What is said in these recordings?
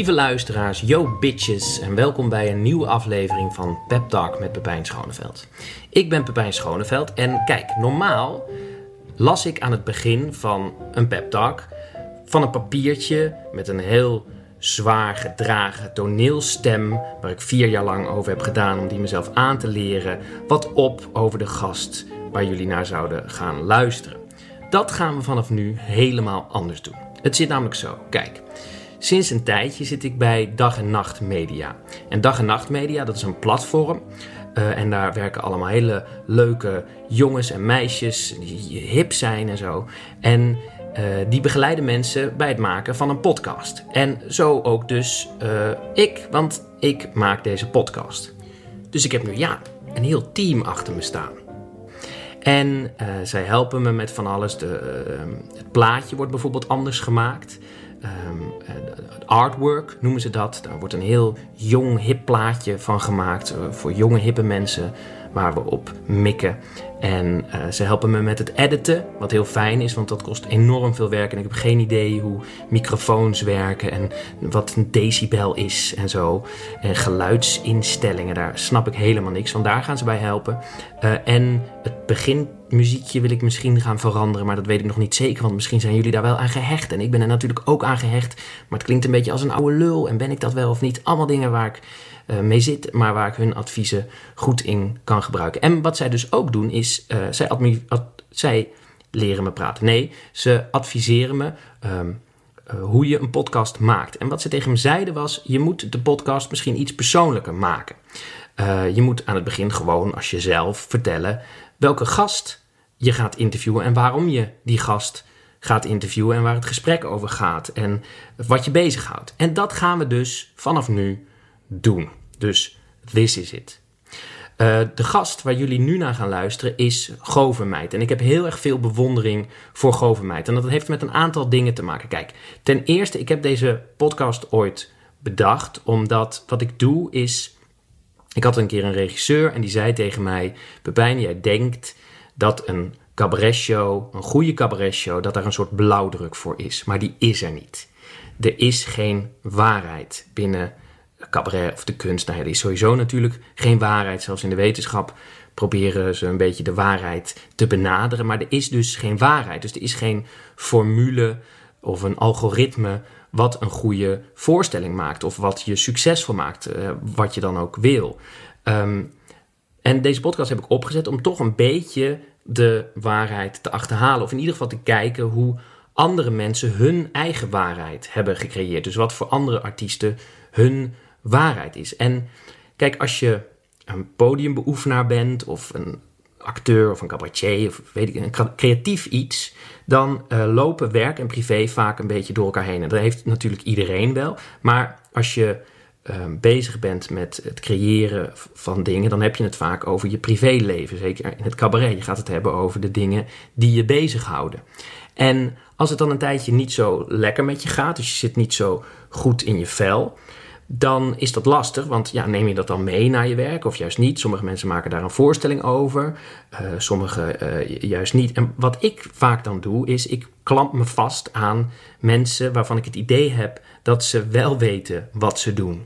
Lieve luisteraars, yo bitches en welkom bij een nieuwe aflevering van Pep Talk met Pepijn Schoneveld. Ik ben Pepijn Schoneveld en kijk, normaal las ik aan het begin van een Pep Talk van een papiertje met een heel zwaar gedragen toneelstem waar ik vier jaar lang over heb gedaan om die mezelf aan te leren, wat op over de gast waar jullie naar zouden gaan luisteren. Dat gaan we vanaf nu helemaal anders doen. Het zit namelijk zo, kijk. Sinds een tijdje zit ik bij Dag en Nacht Media. En Dag en Nacht Media, dat is een platform. Uh, en daar werken allemaal hele leuke jongens en meisjes die hip zijn en zo. En uh, die begeleiden mensen bij het maken van een podcast. En zo ook dus uh, ik, want ik maak deze podcast. Dus ik heb nu ja, een heel team achter me staan. En zij helpen me met van alles. De, het plaatje wordt bijvoorbeeld anders gemaakt. Um, artwork noemen ze dat. Daar wordt een heel jong, hip plaatje van gemaakt uh, voor jonge, hippe mensen waar we op mikken. En uh, ze helpen me met het editen, wat heel fijn is, want dat kost enorm veel werk. En ik heb geen idee hoe microfoons werken en wat een decibel is en zo. En geluidsinstellingen, daar snap ik helemaal niks van. Daar gaan ze bij helpen. En het beginmuziekje wil ik misschien gaan veranderen, maar dat weet ik nog niet zeker, want misschien zijn jullie daar wel aan gehecht. En ik ben er natuurlijk ook aan gehecht, maar het klinkt een beetje als een oude lul. En ben ik dat wel of niet? Allemaal dingen waar ik uh, mee zit, maar waar ik hun adviezen goed in kan gebruiken. En wat zij dus ook doen is, uh, zij, zij, leren me praten. Nee, ze adviseren me um, uh, hoe je een podcast maakt. En wat ze tegen me zeiden was, je moet de podcast misschien iets persoonlijker maken. je moet aan het begin gewoon als jezelf vertellen welke gast je gaat interviewen en waarom je die gast gaat interviewen en waar het gesprek over gaat en wat je bezighoudt. En dat gaan we dus vanaf nu doen. Dus this is it. Uh, de gast waar jullie nu naar gaan luisteren is Govermeid. En ik heb heel erg veel bewondering voor Govermeid. En dat heeft met een aantal dingen te maken. Kijk, ten eerste, ik heb deze podcast ooit bedacht. Omdat wat ik doe is. Ik had een keer een regisseur en die zei tegen mij: Pepijn, jij denkt dat een cabaretshow, een goede cabaretshow, dat daar een soort blauwdruk voor is. Maar die is er niet. Er is geen waarheid binnen cabaret of de kunst, nou die is sowieso natuurlijk geen waarheid. Zelfs in de wetenschap proberen ze een beetje de waarheid te benaderen. Maar er is dus geen waarheid. Dus er is geen formule of een algoritme wat een goede voorstelling maakt. Of wat je succesvol maakt, uh, wat je dan ook wil. Um, en deze podcast heb ik opgezet om toch een beetje de waarheid te achterhalen. Of in ieder geval te kijken hoe andere mensen hun eigen waarheid hebben gecreëerd. Dus wat voor andere artiesten hun waarheid is. En kijk, als je een podiumbeoefenaar bent of een acteur of een cabaretier of weet ik, een creatief iets, dan uh, lopen werk en privé vaak een beetje door elkaar heen. En dat heeft natuurlijk iedereen wel. Maar als je uh, bezig bent met het creëren van dingen, dan heb je het vaak over je privéleven. Zeker in het cabaret. Je gaat het hebben over de dingen die je bezighouden. En als het dan een tijdje niet zo lekker met je gaat, dus je zit niet zo goed in je vel, dan is dat lastig. Want ja, neem je dat dan mee naar je werk of juist niet? Sommige mensen maken daar een voorstelling over, uh, sommige uh, juist niet. En wat ik vaak dan doe, is ik klamp me vast aan mensen waarvan ik het idee heb dat ze wel weten wat ze doen.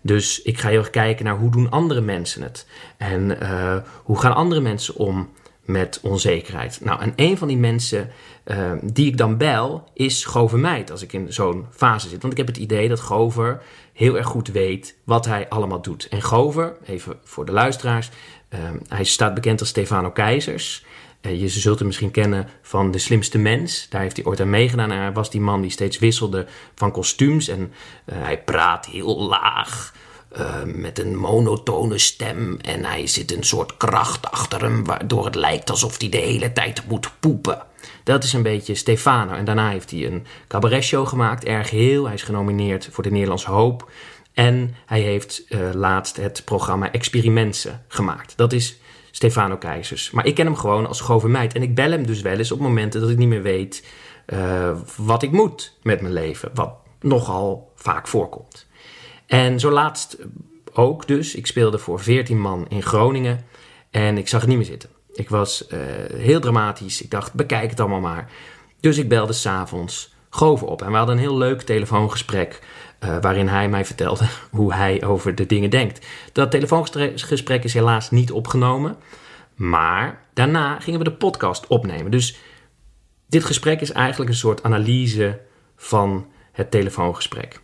Dus ik ga heel erg kijken naar hoe doen andere mensen het en uh, hoe gaan andere mensen om met onzekerheid. Nou, en een van die mensen uh, die ik dan bel is Gover Meid als ik in zo'n fase zit. Want ik heb het idee dat Gover heel erg goed weet wat hij allemaal doet. En Gover, even voor de luisteraars, uh, hij staat bekend als Stefano Keizers. Uh, je zult hem misschien kennen van De Slimste Mens. Daar heeft hij ooit aan meegedaan. En hij was die man die steeds wisselde van kostuums. En hij praat heel laag. Uh, met een monotone stem en hij zit een soort kracht achter hem, waardoor het lijkt alsof hij de hele tijd moet poepen. Dat is een beetje Stefano. En daarna heeft hij een cabaretshow gemaakt, erg heel. Hij is genomineerd voor de Nederlandse Hoop. En hij heeft uh, laatst het programma Experimenten gemaakt. Dat is Stefano Keizers. Maar ik ken hem gewoon als Govermeid. En ik bel hem dus wel eens op momenten dat ik niet meer weet uh, wat ik moet met mijn leven. Wat nogal vaak voorkomt. En zo laatst ook dus. Ik speelde voor 14 man in Groningen. En ik zag het niet meer zitten. Ik was uh, heel dramatisch. Ik dacht, bekijk het allemaal maar. Dus ik belde s'avonds Gover op. En we hadden een heel leuk telefoongesprek. eh, waarin hij mij vertelde hoe hij over de dingen denkt. Dat telefoongesprek is helaas niet opgenomen. Maar daarna gingen we de podcast opnemen. Dus dit gesprek is eigenlijk een soort analyse van het telefoongesprek.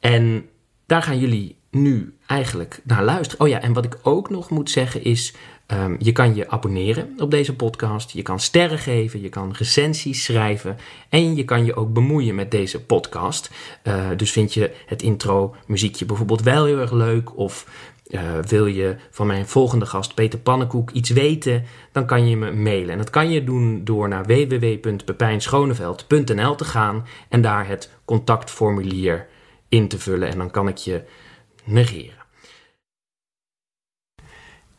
En daar gaan jullie nu eigenlijk naar luisteren. Oh ja, en wat ik ook nog moet zeggen is: um, je kan je abonneren op deze podcast. Je kan sterren geven, je kan recensies schrijven en je kan je ook bemoeien met deze podcast. Uh, dus vind je het intro muziekje bijvoorbeeld wel heel erg leuk of uh, wil je van mijn volgende gast Peter Pannenkoek iets weten, dan kan je me mailen. En dat kan je doen door naar www.pepijnschoneveld.nl te gaan en daar het contactformulier in te vullen. En dan kan ik je negeren.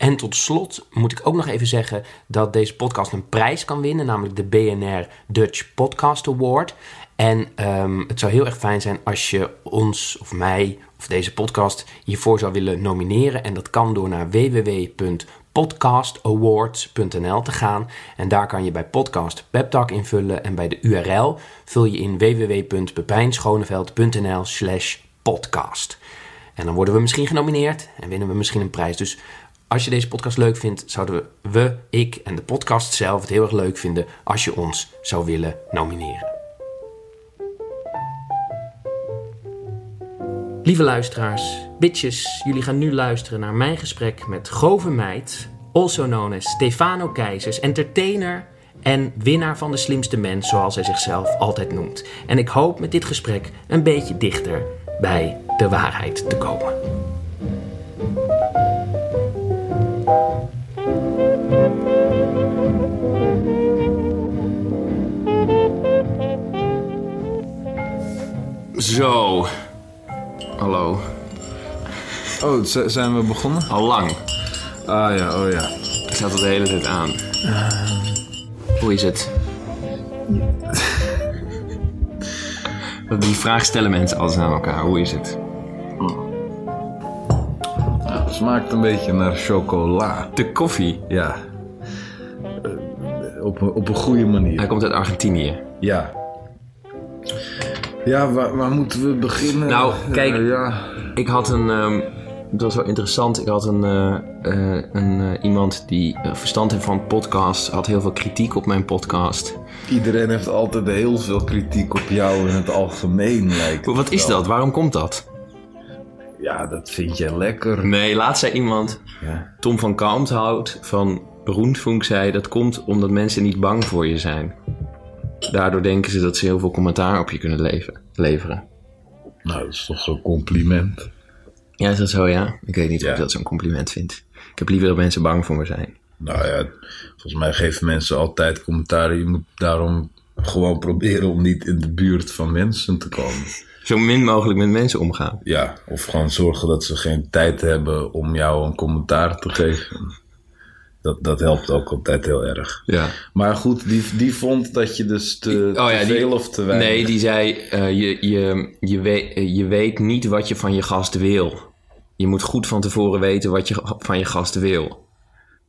En tot slot moet ik ook nog even zeggen dat deze podcast een prijs kan winnen, namelijk de BNR Dutch Podcast Award. En um, het zou heel erg fijn zijn als je ons of mij of deze podcast hiervoor zou willen nomineren. En dat kan door naar www.podcastawards.nl te gaan. En daar kan je bij podcast peptalk invullen. En bij de URL vul je in www.pepijnschoneveld.nl slash podcast. En dan worden we misschien genomineerd en winnen we misschien een prijs. Dus als je deze podcast leuk vindt, zouden we, ik en de podcast zelf het heel erg leuk vinden als je ons zou willen nomineren. Lieve luisteraars, bitches, jullie gaan nu luisteren naar mijn gesprek met Gove Meid, also known as Stefano Keizers, entertainer en winnaar van de slimste mens, zoals hij zichzelf altijd noemt. En ik hoop met dit gesprek een beetje dichter bij de waarheid te komen. Zo. Hallo. Oh, zijn we begonnen? Al lang. Ah ja, oh ja. Ik zat er de hele tijd aan. Hoe is het? Die vraag stellen mensen altijd aan elkaar. Hoe is het? Ja, het smaakt een beetje naar chocola. De koffie? Ja. Op een, op een goede manier. Hij komt uit Argentinië. Ja. Ja, waar, waar moeten we beginnen? Nou, kijk, Eh, ja. ik had een. ehm, dat was wel interessant. Ik had een, eh, eh, een iemand die verstand heeft van podcasts, had heel veel kritiek op mijn podcast. Iedereen heeft altijd heel veel kritiek op jou in het algemeen, lijkt Wat is wel. dat? Waarom komt dat? Ja, dat vind jij lekker. Nee, laatst zei iemand, Ja. Tom van Kalmthout van Roentfunk zei dat komt omdat mensen niet bang voor je zijn. Daardoor denken ze dat ze heel veel commentaar op je kunnen leven, leveren. Nou, dat is toch zo'n compliment. Ja, is dat zo, ja? Ik weet niet of ik dat zo'n compliment vind. Ik heb liever dat mensen bang voor me zijn. Nou ja, volgens mij geven mensen altijd commentaar. Je moet daarom gewoon proberen om niet in de buurt van mensen te komen. Zo min mogelijk met mensen omgaan. Ja, of gewoon zorgen dat ze geen tijd hebben om jou een commentaar te geven. Dat, dat helpt ook altijd heel erg. Ja. Maar goed, die, die vond dat je dus te, Oh ja, te die- veel of te weinig... Nee, die zei: eh, je, je, je, weet, je weet niet wat je van je gast wil. Je moet goed van tevoren weten wat je van je gast wil.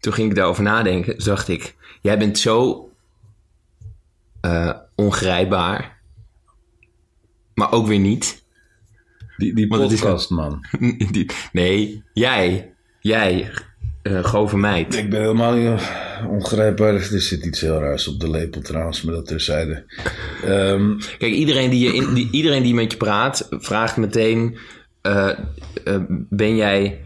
Toen ging ik daarover nadenken. Dacht ik: Jij bent zo eh, ongrijpbaar, maar ook weer niet. Die, die Want het is- podcast, man. Die- nee, jij, jij, uh, Gove meid. Ik ben helemaal niet eh, ongrijpbaar. Er zit iets heel raars op de lepel trouwens, maar dat terzijde. Ehm Kijk, iedereen die, je in, die, iedereen die met je praat, vraagt meteen: eh, eh, Ben jij.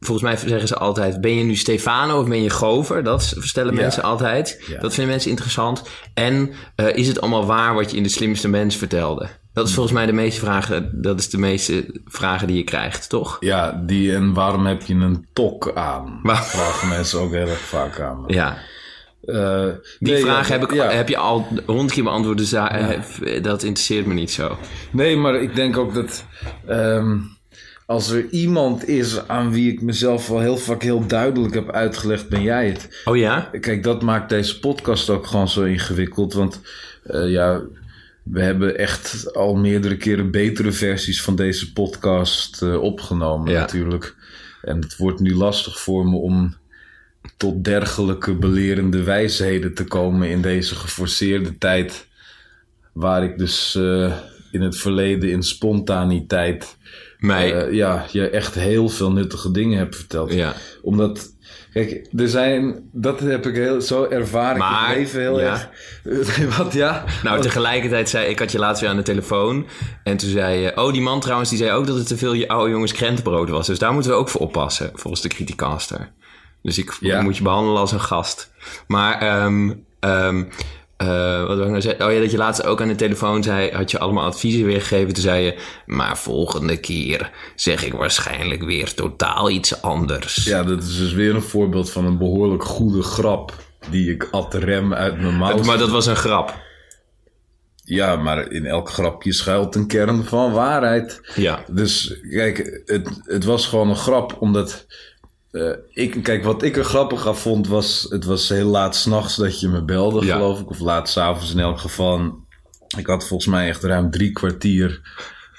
Volgens mij zeggen ze altijd: Ben je nu Stefano of ben je Gover? Dat stellen Ja. mensen altijd. Ja. Dat vinden mensen interessant. En eh, is het allemaal waar wat je in de slimste mens vertelde? Dat is volgens mij de meeste vragen. Dat is de meeste vragen die je krijgt, toch? ja, die en waarom heb je een tok aan? Waar- Vragen mensen ook heel erg vaak aan. me. Ja. Eh, Die nee, vraag ja, heb, ik, ja. heb je al honderd keer beantwoord. Dus daar, eh, dat interesseert me niet zo. Nee, maar ik denk ook dat ehm, als er iemand is aan wie ik mezelf wel heel vaak heel duidelijk heb uitgelegd, ben jij het. Oh ja? Kijk, dat maakt deze podcast ook gewoon zo ingewikkeld. Want eh, ja, we hebben echt al meerdere keren betere versies van deze podcast eh, opgenomen Ja. natuurlijk. En het wordt nu lastig voor me om tot dergelijke belerende wijsheden te komen in deze geforceerde tijd. Waar ik dus eh, in het verleden in spontaniteit Mij. eh, ja, je echt heel veel nuttige dingen hebt verteld. ja. Omdat, kijk, er zijn, dat heb ik heel, zo ervaren ik Maar, het leven heel ja. erg. Wat, ja? Nou, tegelijkertijd zei ik had je laatst weer aan de telefoon. En toen zei je... Oh, die man trouwens, die zei ook dat het te veel je oude jongens krentenbrood was. Dus daar moeten we ook voor oppassen, volgens de criticaster. Dus ik Ja. moet je behandelen als een gast. Maar, ehm eh, wat wil ik nou zeggen? Oh ja, dat je laatst ook aan de telefoon zei... had je allemaal adviezen weergegeven. Toen zei je... Maar volgende keer zeg ik waarschijnlijk weer totaal iets anders. Ja, dat is dus weer een voorbeeld van een behoorlijk goede grap. Die ik ad rem uit mijn mouw. Maar dat was een grap. Ja, maar in elk grapje schuilt een kern van waarheid. Ja. Dus kijk, het, het was gewoon een grap, omdat... eh, ik, kijk, wat ik er grappig aan vond, was... Het was heel laat s'nachts dat je me belde, Ja. geloof ik. Of laat s'avonds in elk geval. Ik had volgens mij echt ruim drie kwartier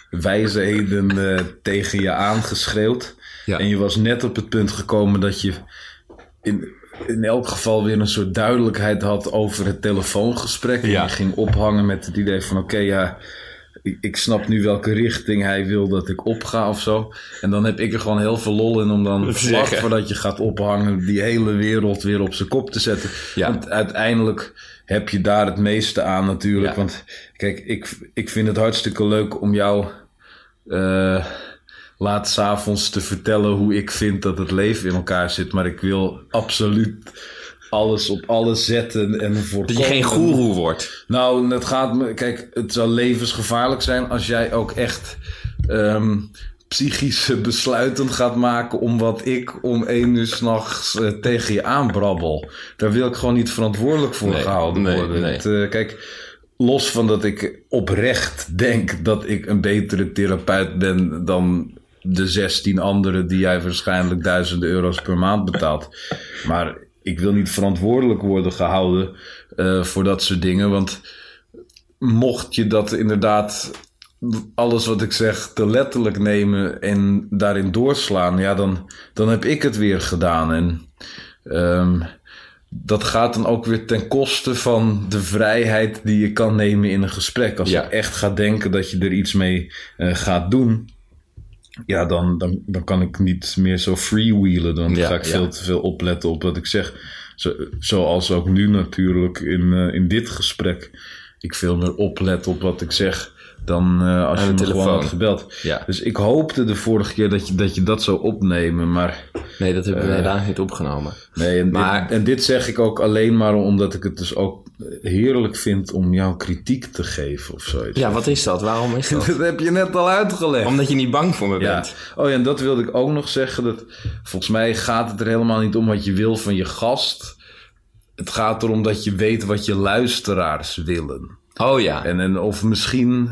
wijsheden eh, tegen je aangeschreeuwd. Ja. En je was net op het punt gekomen dat je in, in elk geval weer een soort duidelijkheid had over het telefoongesprek. En je ging ophangen met het idee van oké, ja, ik, ik snap nu welke richting hij wil dat ik opga of zo. En dan heb ik er gewoon heel veel lol in om dan vlak voordat je gaat ophangen die hele wereld weer op zijn kop te zetten. Ja. Want uiteindelijk heb je daar het meeste aan natuurlijk. Ja. Want kijk, ik, ik vind het hartstikke leuk om jou eh laat s'avonds te vertellen hoe ik vind dat het leven in elkaar zit. Maar ik wil absoluut alles op alles zetten en voorkomen. Dat je geen goeroe wordt. Nou, het gaat me. Kijk, het zou levensgevaarlijk zijn als jij ook echt ehm, psychische besluiten gaat maken om wat ik om één uur s'nachts eh, tegen je aanbrabbel. Daar wil ik gewoon niet verantwoordelijk voor Nee, gehouden nee, worden. nee. Het, eh, kijk, los van dat ik oprecht denk dat ik een betere therapeut ben dan de 16 anderen die jij waarschijnlijk duizenden euro's per maand betaalt. Maar ik wil niet verantwoordelijk worden gehouden eh, voor dat soort dingen. Want mocht je dat inderdaad alles wat ik zeg te letterlijk nemen en daarin doorslaan, ja, dan, dan heb ik het weer gedaan. En ehm, dat gaat dan ook weer ten koste van de vrijheid die je kan nemen in een gesprek. Als Ja. je echt gaat denken dat je er iets mee eh, gaat doen, ja, dan, dan, dan kan ik niet meer zo freewheelen. Dan Ja, ga ik ja. veel te veel opletten op wat ik zeg. Zo, zoals ook nu natuurlijk in, eh, in dit gesprek. Ik veel meer oplet op wat ik zeg dan eh, als je me gewoon had gebeld. Ja. Dus ik hoopte de vorige keer dat je dat, je dat zou opnemen. Maar Nee, dat hebben we Eh. helaas niet opgenomen. Nee, en, Maar- dit, en dit zeg ik ook alleen maar omdat ik het dus ook heerlijk vind om jou kritiek te geven of zoiets. Ja, wat is dat? Waarom is dat? Dat heb je net al uitgelegd. Omdat je niet bang voor me Ja. bent. Oh ja, en dat wilde ik ook nog zeggen. Dat, volgens mij gaat het er helemaal niet om wat je wil van je gast. Het gaat erom dat je weet wat je luisteraars willen. Oh ja. En, en of misschien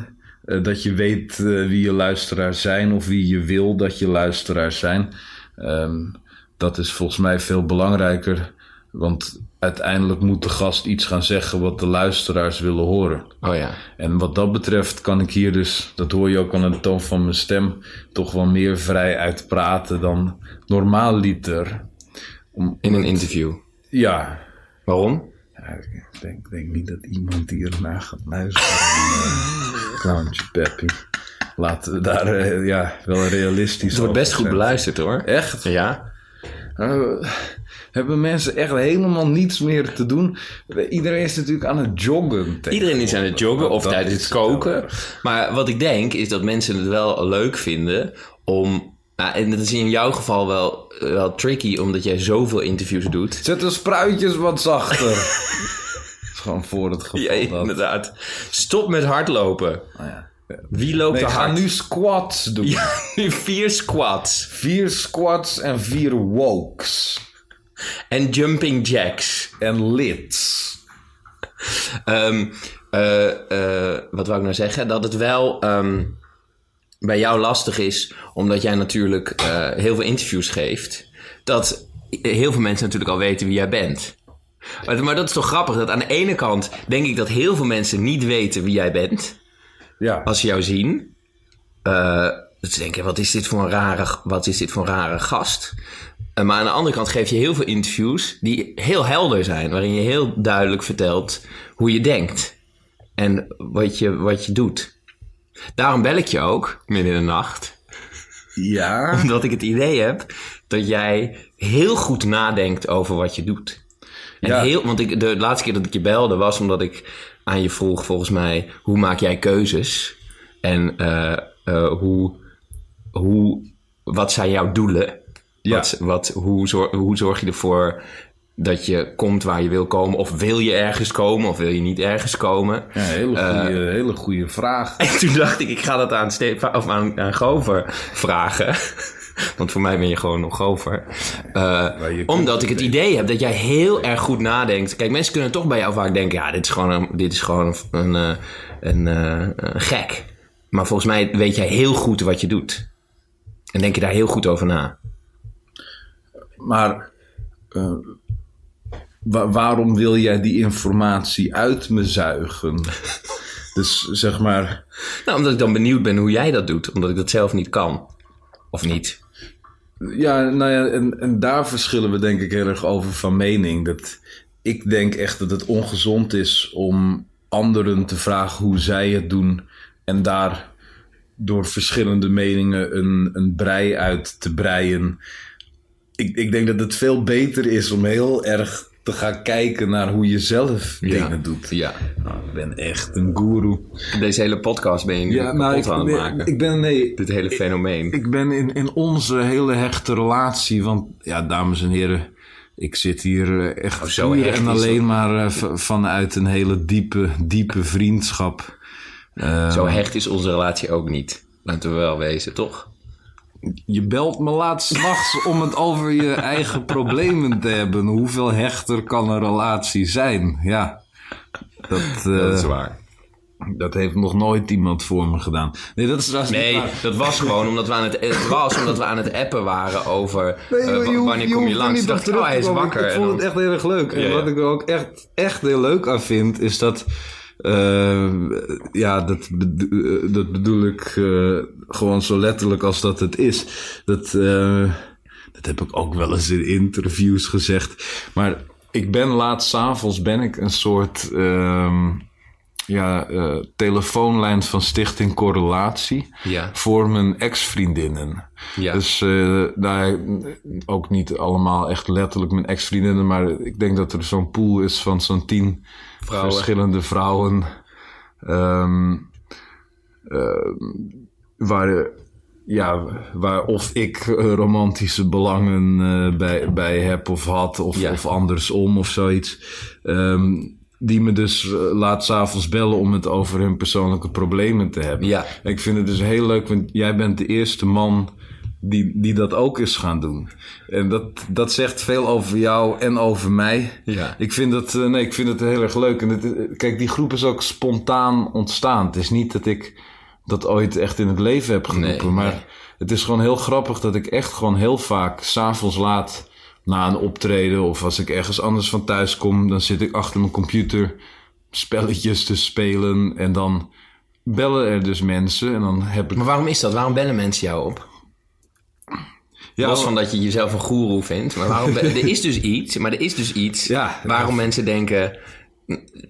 eh, dat je weet eh, wie je luisteraars zijn of wie je wil dat je luisteraars zijn. Ehm, dat is volgens mij veel belangrijker. Want uiteindelijk moet de gast iets gaan zeggen wat de luisteraars willen horen. Oh ja. En wat dat betreft kan ik hier dus, dat hoor je ook aan de toon van mijn stem, toch wel meer vrij uit praten dan normaal liter. Om, In een interview. Ja. Waarom? Ik denk, denk niet dat iemand hier naar gaat luisteren. Eh, Clowntje Peppy. Laten we daar eh, ja, wel realistisch Het wordt best goed beluisterd hoor. Echt? Ja. Eh, hebben mensen echt helemaal niets meer te doen? Iedereen is natuurlijk aan het joggen. Iedereen is aan het joggen of Dat tijdens het koken. Maar wat ik denk is dat mensen het wel leuk vinden om... Nou, en dat is in jouw geval wel, wel tricky, omdat jij zoveel interviews doet. Zet de spruitjes wat zachter. Is gewoon voor het geval Ja, dat... inderdaad. Stop met hardlopen. Nou ja. Wie loopt Nee, er ga hard? nu squats doen. Ja, nu vier squats. Vier squats en vier wokes. En jumping jacks. En lits. Ehm, eh, eh, wat wou ik nou zeggen? Dat het wel ehm, bij jou lastig is, omdat jij natuurlijk eh, heel veel interviews geeft. Dat heel veel mensen natuurlijk al weten wie jij bent. Maar, maar dat is toch grappig, dat aan de ene kant denk ik dat heel veel mensen niet weten wie jij bent. Ja. Als ze jou zien. Eh, dat ze denken, wat is dit voor een rare, wat is dit voor een rare gast? Eh, maar aan de andere kant geef je heel veel interviews die heel helder zijn. Waarin je heel duidelijk vertelt hoe je denkt. En wat je, wat je doet. Daarom bel ik je ook, midden in de nacht. Ja. Omdat ik het idee heb dat jij heel goed nadenkt over wat je doet. En Ja. heel, want ik, de laatste keer dat ik je belde was omdat ik aan je vroeg, volgens mij, hoe maak jij keuzes? En eh, eh, hoe, hoe, wat zijn jouw doelen? Ja. Wat, wat, hoe, zorg, hoe zorg je ervoor dat je komt waar je wil komen? Of wil je ergens komen of wil je niet ergens komen? Ja, hele goede, hele goede vraag. En toen dacht ik, ik ga dat aan, of aan, aan Gover vragen. Want voor mij ben je gewoon nog Gover. Eh, omdat ik het idee heb dat jij heel erg goed nadenkt. Kijk, mensen kunnen toch bij jou vaak denken... ja, dit is gewoon een, dit is gewoon een, een, eh, een, eh, een gek. Maar volgens mij weet jij heel goed wat je doet. En denk je daar heel goed over na. Maar eh, wa- waarom wil jij die informatie uit me zuigen? dus zeg maar, Nou, omdat ik dan benieuwd ben hoe jij dat doet. Omdat ik dat zelf niet kan. Of niet. ja, nou ja, en, en daar verschillen we denk ik heel erg over van mening. Dat ik denk echt dat het ongezond is om anderen te vragen hoe zij het doen en daar door verschillende meningen een, een brei uit te breien. Ik, ik denk dat het veel beter is om heel erg te gaan kijken naar hoe je zelf dingen doet. Ja. Nou, ik ben echt een guru. Deze hele podcast ben je nu kapot ik, aan het maken. ik ben, nee, Dit hele fenomeen. ik ben in, in onze hele hechte relatie, want ja, dames en heren, ik zit hier eh, echt Oh, zo hecht en alleen maar eh, vanuit een hele diepe, diepe vriendschap. Eh, Zo hecht is onze relatie ook niet. Laten we wel wezen, toch? Je belt me laat s'nachts om het over je eigen problemen te hebben. Hoeveel hechter kan een relatie zijn? Ja, dat, eh, Dat is waar. dat heeft nog nooit iemand voor me gedaan. Nee, dat is Nee, dat was gewoon omdat we aan het, het was omdat we aan het appen waren over Nee, eh, joh, wanneer kom je langs. op dacht ik, oh, hij is wakker. Ik vond het echt heel erg leuk. En Ja, ja. wat ik er ook echt, echt heel leuk aan vind, is dat... eh, ja, dat, eh, dat bedoel ik eh, gewoon zo letterlijk als dat het is. Dat, eh, dat heb ik ook wel eens in interviews gezegd. Maar ik ben laat s'avonds ben ik een soort... ehm, ja, eh, telefoonlijn van Stichting Correlatie Ja. voor mijn ex-vriendinnen. Ja. Dus eh, nou, ook niet allemaal echt letterlijk mijn ex-vriendinnen, maar ik denk dat er zo'n pool is van zo'n tien Vrouwen. verschillende vrouwen. ehm, ehm, waar, ja, waar of ik eh, romantische belangen eh, bij, bij heb of had, of, Ja. of andersom of zoiets. Ehm, die me dus eh, laat s'avonds bellen om het over hun persoonlijke problemen te hebben. Ja. Ik vind het dus heel leuk, want jij bent de eerste man die, die dat ook is gaan doen. En dat, dat zegt veel over jou en over mij. Ja. Ik vind het, eh, nee, ik vind het heel erg leuk. En het, eh, kijk, die groep is ook spontaan ontstaan. Het is niet dat ik dat ooit echt in het leven heb geroepen. Nee, maar nee. het is gewoon heel grappig dat ik echt gewoon heel vaak s'avonds laat na een optreden of als ik ergens anders van thuis kom, dan zit ik achter mijn computer spelletjes te spelen en dan bellen er dus mensen en dan heb ik Maar waarom is dat? Waarom bellen mensen jou op? ja, Los van dat je jezelf een goeroe vindt. Maar waarom er is dus iets, maar er is dus iets Ja. waarom mensen denken...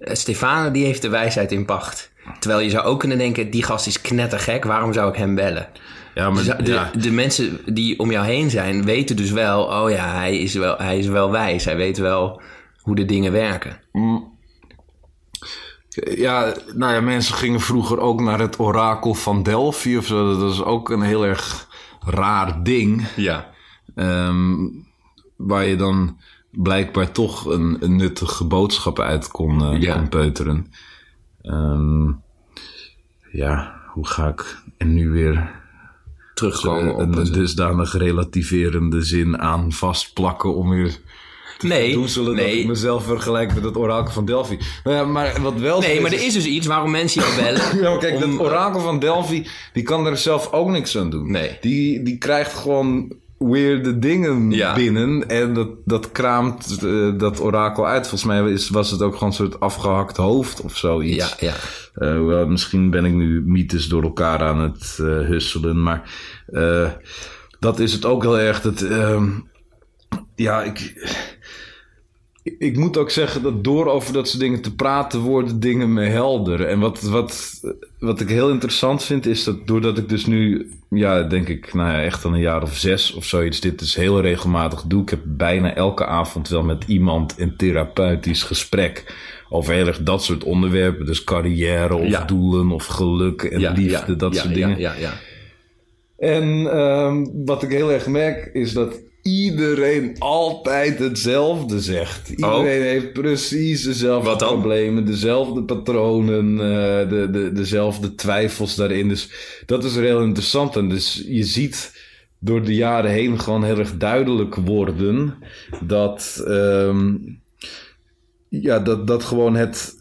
Stefano die heeft de wijsheid in pacht. Terwijl je zou ook kunnen denken, die gast is knettergek, waarom zou ik hem bellen? Ja, maar Dus de, ja, de mensen die om jou heen zijn, weten dus wel... oh ja, hij is wel, hij is wel wijs. Hij weet wel hoe de dingen werken. Ja, nou ja, mensen gingen vroeger ook naar het orakel van Delphi of zo. Dat was ook een heel erg raar ding. Ja. Ehm, waar je dan blijkbaar toch een, een nuttige boodschap uit kon, eh, Ja. kon peuteren. Ehm, ja, hoe ga ik er nu weer Terugkomen op een, het- een dusdanig relativerende zin aan vastplakken om weer te Nee, verdoezelen dat nee. ik mezelf vergelijk met het orakel van Delphi. Nou ja, maar wat wel Nee, maar er is dus iets waarom mensen jou bellen. Ja, maar kijk, om- dat orakel van Delphi, die kan er zelf ook niks aan doen. Nee. Die, die krijgt gewoon weirde dingen Ja. binnen en dat, dat kraamt eh, dat orakel uit. Volgens mij is, was het ook gewoon een soort afgehakt hoofd of zoiets. Ja, ja. Hoewel, misschien ben ik nu mythes door elkaar aan het eh, husselen, maar dat is het ook heel erg. Dat, ehm, ja, ik, ik moet ook zeggen dat door over dat soort dingen te praten worden dingen me helder. En wat, wat, wat ik heel interessant vind is dat doordat ik dus nu, ja, denk ik, nou ja, echt al een jaar of zes of zoiets, dit dus heel regelmatig doe. Ik heb bijna elke avond wel met iemand een therapeutisch gesprek over heel erg dat soort onderwerpen. Dus carrière of Ja. doelen of geluk en Ja, liefde, ja, dat soort ja, dingen. Ja, ja, En ehm, wat ik heel erg merk is dat iedereen altijd hetzelfde zegt. Iedereen heeft precies dezelfde Oh. Problemen, dezelfde patronen, eh, de, de, dezelfde twijfels daarin. Dus dat is heel interessant. En dus je ziet door de jaren heen gewoon heel erg duidelijk worden dat, ehm, ja, dat, dat gewoon het.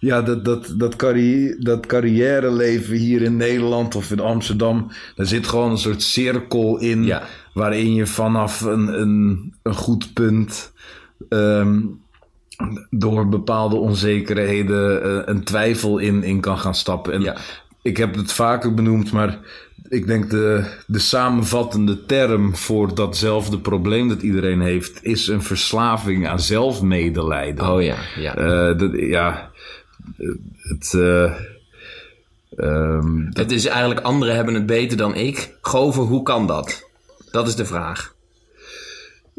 Ja, dat, dat, dat, carri dat carrière-leven hier in Nederland of in Amsterdam, daar zit gewoon een soort cirkel in Ja. waarin je vanaf een, een, een goed punt ehm, door bepaalde onzekerheden eh, een twijfel in, in kan gaan stappen. En Ja. ik heb het vaker benoemd, maar ik denk de, de samenvattende term voor datzelfde probleem dat iedereen heeft, is een verslaving aan zelfmedelijden. Oh ja, ja. Eh, dat, ja, het. eh, ehm, Het is eigenlijk anderen hebben het beter dan ik. Gover, hoe kan dat? Dat is de vraag.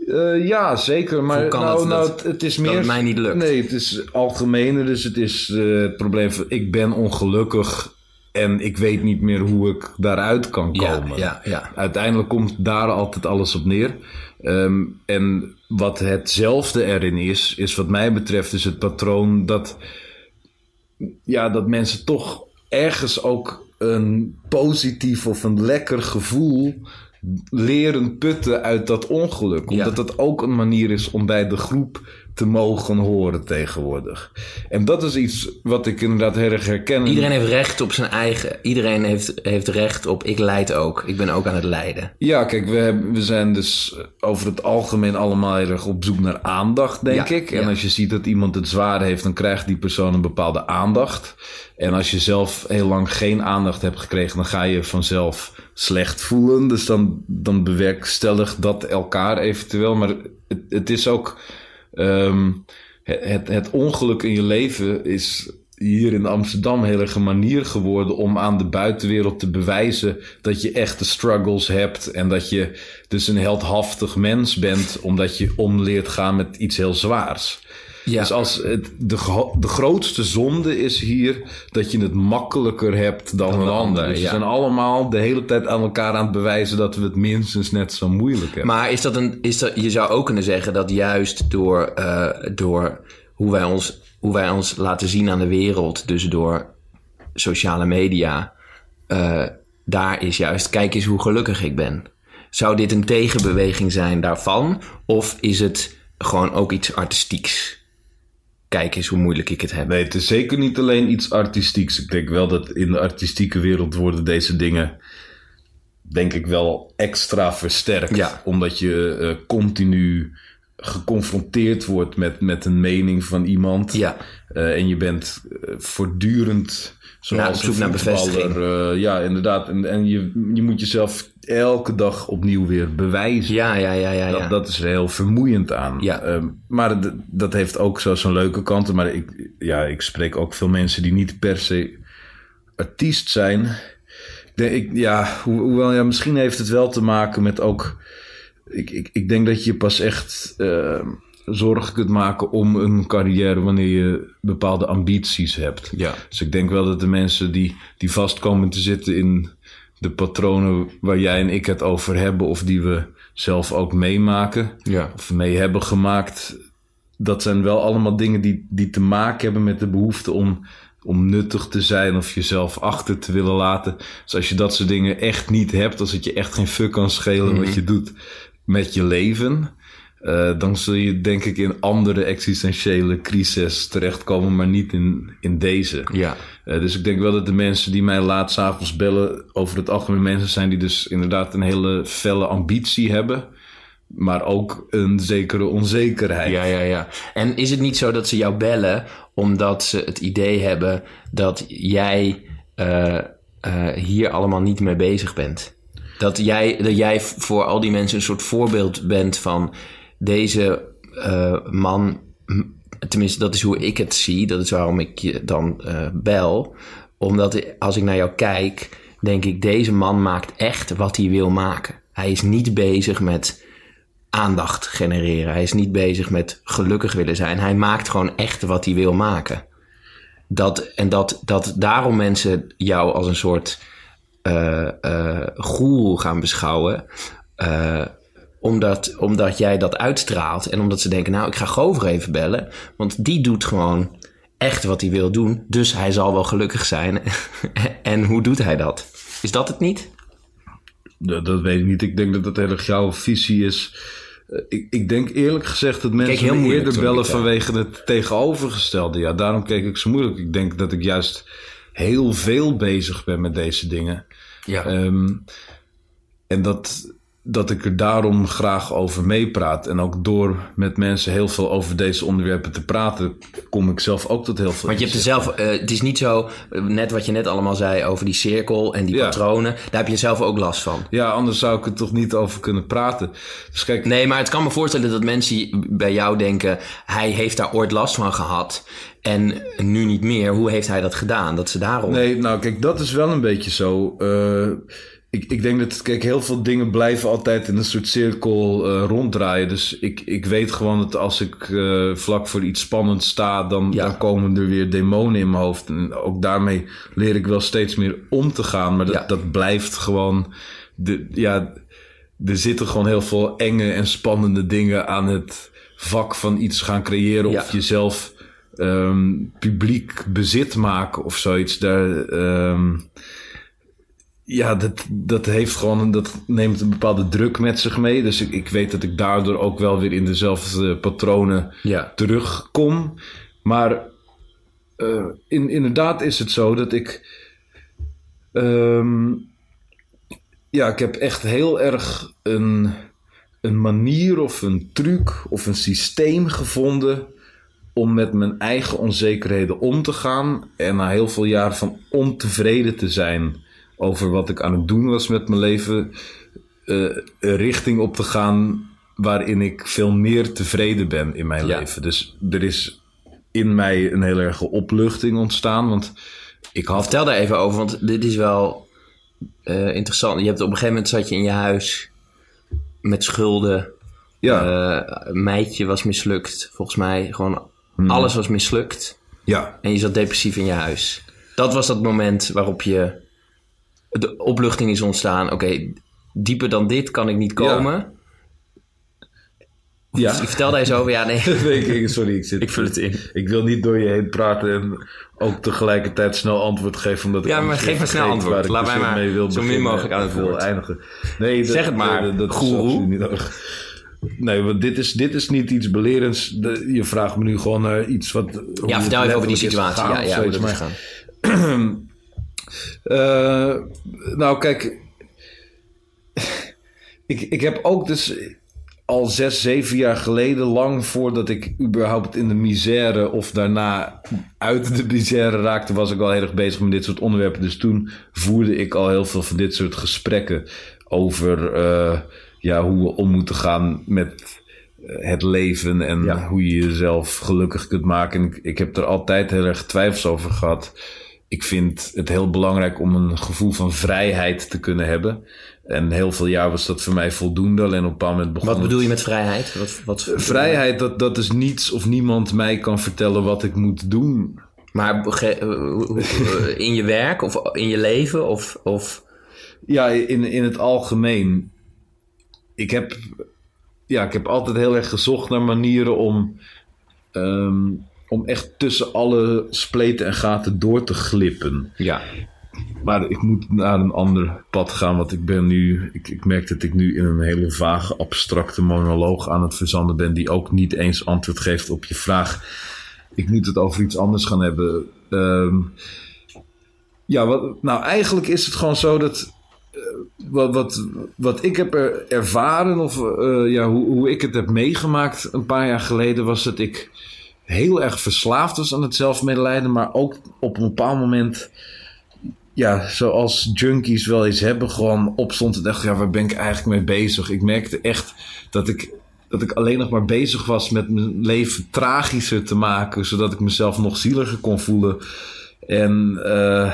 eh, ja, zeker. Maar Hoe kan nou, het nou, dat- het, het is dat meer. het mij niet lukt? Nee, het is algemener. Dus het is eh, het probleem van ik ben ongelukkig en ik weet niet meer hoe ik daaruit kan komen. ja, ja. Uiteindelijk komt daar altijd alles op neer. Ehm, en wat hetzelfde erin is, is wat mij betreft, is het patroon dat, ja, dat mensen toch ergens ook een positief of een lekker gevoel leren putten uit dat ongeluk. Ja. Omdat dat ook een manier is om bij de groep te mogen horen tegenwoordig. En dat is iets wat ik inderdaad heel erg herken. Iedereen heeft recht op zijn eigen. Iedereen heeft, heeft recht op. Ik leid ook. Ik ben ook aan het lijden. Ja, kijk, we, hebben, we zijn dus over het algemeen allemaal heel erg op zoek naar aandacht, denk Ja, ik. En ja. als je ziet dat iemand het zwaar heeft, dan krijgt die persoon een bepaalde aandacht. En als je zelf heel lang geen aandacht hebt gekregen, dan ga je vanzelf slecht voelen. Dus dan, dan bewerkstelligt dat elkaar eventueel. Maar het, het is ook. Ehm, het, het, ongeluk in je leven is hier in Amsterdam heel erg manier geworden om aan de buitenwereld te bewijzen dat je echte struggles hebt en dat je dus een heldhaftig mens bent omdat je omleert gaan met iets heel zwaars. Ja. Dus als het, de, de grootste zonde is hier dat je het makkelijker hebt dan, een een ander. Dus we ja. zijn allemaal de hele tijd aan elkaar aan het bewijzen dat we het minstens net zo moeilijk hebben. Maar is dat een, is dat, je zou ook kunnen zeggen dat juist door, eh, door hoe, wij ons, hoe wij ons laten zien aan de wereld, dus door sociale media, eh, daar is juist, kijk eens hoe gelukkig ik ben. Zou dit een tegenbeweging zijn daarvan? Of is het gewoon ook iets artistieks? Kijk eens hoe moeilijk ik het heb. Nee, het is zeker niet alleen iets artistieks. Ik denk wel dat in de artistieke wereld worden deze dingen, denk ik wel, extra versterkt. Ja. Omdat je eh, continu geconfronteerd wordt met, met een mening van iemand. Ja. Eh, en je bent eh, voortdurend, zoals Nou, op zoek naar bevestiging. eh, ja, inderdaad. En, en je, je moet jezelf elke dag opnieuw weer bewijzen. Ja, ja, ja, ja. ja. Dat, dat is er heel vermoeiend aan. Ja. Ehm, maar d- dat heeft ook zo zijn leuke kanten. Maar ik, ja, ik spreek ook veel mensen die niet per se artiest zijn. Ik denk, ik, ja, ho- hoewel, ja, misschien heeft het wel te maken met ook... Ik, ik, ik denk dat je pas echt ehm, zorgen kunt maken om een carrière... wanneer je bepaalde ambities hebt. Ja. Dus ik denk wel dat de mensen die, die vast komen te zitten in de patronen waar jij en ik het over hebben, of die we zelf ook meemaken, Ja. of mee hebben gemaakt, dat zijn wel allemaal dingen die, die te maken hebben met de behoefte om, om nuttig te zijn of jezelf achter te willen laten. Dus als je dat soort dingen echt niet hebt, als het je echt geen fuck kan schelen wat je doet met je leven. Eh, dan zul je denk ik in andere existentiële crises terechtkomen, maar niet in, in deze. Ja. Eh, dus ik denk wel dat de mensen die mij laat s'avonds bellen... over het algemeen mensen zijn die dus inderdaad een hele felle ambitie hebben... maar ook een zekere onzekerheid. Ja, ja, ja. En is het niet zo dat ze jou bellen omdat ze het idee hebben dat jij eh, hier allemaal niet mee bezig bent? Dat jij, dat jij voor al die mensen een soort voorbeeld bent van deze eh, man, tenminste dat is hoe ik het zie, dat is waarom ik je dan eh, bel. Omdat als ik naar jou kijk, denk ik, deze man maakt echt wat hij wil maken. Hij is niet bezig met aandacht genereren. Hij is niet bezig met gelukkig willen zijn. Hij maakt gewoon echt wat hij wil maken. Dat, en dat, dat daarom mensen jou als een soort eh eh goeroe gaan beschouwen. eh, omdat, omdat jij dat uitstraalt. En omdat ze denken, nou, ik ga Gover even bellen. Want die doet gewoon echt wat hij wil doen. Dus hij zal wel gelukkig zijn. en hoe doet hij dat? Is dat het niet? Dat, dat weet ik niet. Ik denk dat dat heel erg jouw visie is. Eh, Ik, ik denk eerlijk gezegd dat mensen heel me eerder bellen eh, vanwege het tegenovergestelde. Ja, daarom keek ik zo moeilijk. Ik denk dat ik juist heel veel bezig ben met deze dingen. Ja. Ehm, en dat, dat ik er daarom graag over meepraat. En ook door met mensen heel veel over deze onderwerpen te praten, kom ik zelf ook tot heel veel. Want je hebt er zelf, eh, het is niet zo, eh, net wat je net allemaal zei over die cirkel en die Ja. patronen, daar heb je zelf ook last van. Ja, anders zou ik er toch niet over kunnen praten. Dus kijk, Nee, maar het kan me voorstellen dat mensen bij jou denken, hij heeft daar ooit last van gehad en nu niet meer. Hoe heeft hij dat gedaan? Dat ze daarom. Nee, nou kijk, dat is wel een beetje zo. Eh, ik, ik denk dat, kijk, heel veel dingen blijven altijd in een soort cirkel eh, ronddraaien. Dus ik, ik weet gewoon dat als ik eh, vlak voor iets spannends sta, dan, Ja. dan komen er weer demonen in mijn hoofd. En ook daarmee leer ik wel steeds meer om te gaan. Maar dat, Ja. dat blijft gewoon. De, ja, er zitten gewoon heel veel enge en spannende dingen aan het vak van iets gaan creëren. Ja. Of jezelf ehm, publiek bezit maken of zoiets. Daar, ehm, ja, dat, dat heeft gewoon dat neemt een bepaalde druk met zich mee. Dus ik, ik weet dat ik daardoor ook wel weer in dezelfde patronen Ja. terugkom. Maar eh, in, inderdaad is het zo dat ik. ehm, ja, ik heb echt heel erg een, een manier of een truc of een systeem gevonden om met mijn eigen onzekerheden om te gaan. En na heel veel jaar van ontevreden te zijn over wat ik aan het doen was met mijn leven, eh, een richting op te gaan waarin ik veel meer tevreden ben in mijn Ja. leven. Dus er is in mij een heel erge opluchting ontstaan, want ik had Vertel daar even over, want dit is wel eh, interessant. Je hebt op een gegeven moment zat je in je huis met schulden. ja, Eh, meidje was mislukt, volgens mij. Gewoon Hmm. alles was mislukt. ja, En je zat depressief in je huis. Dat was dat moment waarop je de opluchting is ontstaan. Oké, dieper dan dit kan ik niet komen. ja. Ik vertel daar eens over. Ja, nee. Sorry, ik, zit, Ik vul het in. Ik wil niet door je heen praten en ook tegelijkertijd snel antwoord geven. Omdat ik Ja, maar geef maar snel antwoord. Laat dus mij maar mee wil zo min mogelijk aan het wil woord. eindigen. Nee, dat- Zeg het maar, dat- goeroe. niet. Nee, want dit is, dit is niet iets belerends. De- je vraagt me nu gewoon naar iets wat... Ja, vertel even over die situatie. Ja, ja, hoe dat is Maar- Eh, nou, kijk. Ik, ik heb ook dus al zes, zeven jaar geleden, lang voordat ik überhaupt in de misère of daarna uit de misère raakte, was ik al heel erg bezig met dit soort onderwerpen. Dus toen voerde ik al heel veel van dit soort gesprekken over eh, ja, hoe we om moeten gaan met eh, het leven en Ja. hoe je jezelf gelukkig kunt maken. En ik, ik heb er altijd heel erg twijfels over gehad. Ik vind het heel belangrijk om een gevoel van vrijheid te kunnen hebben. En heel veel jaar was dat voor mij voldoende. Alleen op een bepaald moment begon Wat bedoel je met vrijheid? Wat, wat, Vrijheid, dat, dat is niets of niemand mij kan vertellen wat ik moet doen. Maar eh, eh, in je werk of in je leven? Of, of... Ja, in, in het algemeen. Ik heb, ja, ik heb altijd heel erg gezocht naar manieren om, ehm, om echt tussen alle spleten en gaten door te glippen. Ja. Maar ik moet naar een ander pad gaan, want ik ben nu, ik, ik merk dat ik nu in een hele vage, abstracte monoloog aan het verzanden ben, die ook niet eens antwoord geeft op je vraag. Ik moet het over iets anders gaan hebben. Ehm, ja, wat, nou eigenlijk is het gewoon zo dat eh, wat, wat, wat ik heb er ervaren, of eh, ja, hoe, hoe ik het heb meegemaakt een paar jaar geleden, was dat ik heel erg verslaafd was aan het zelfmedelijden, maar ook op een bepaald moment ja, zoals junkies wel eens hebben, gewoon opstond en dacht, ja, waar ben ik eigenlijk mee bezig? Ik merkte echt dat ik dat ik alleen nog maar bezig was met mijn leven tragischer te maken, zodat ik mezelf nog zieliger kon voelen. En uh,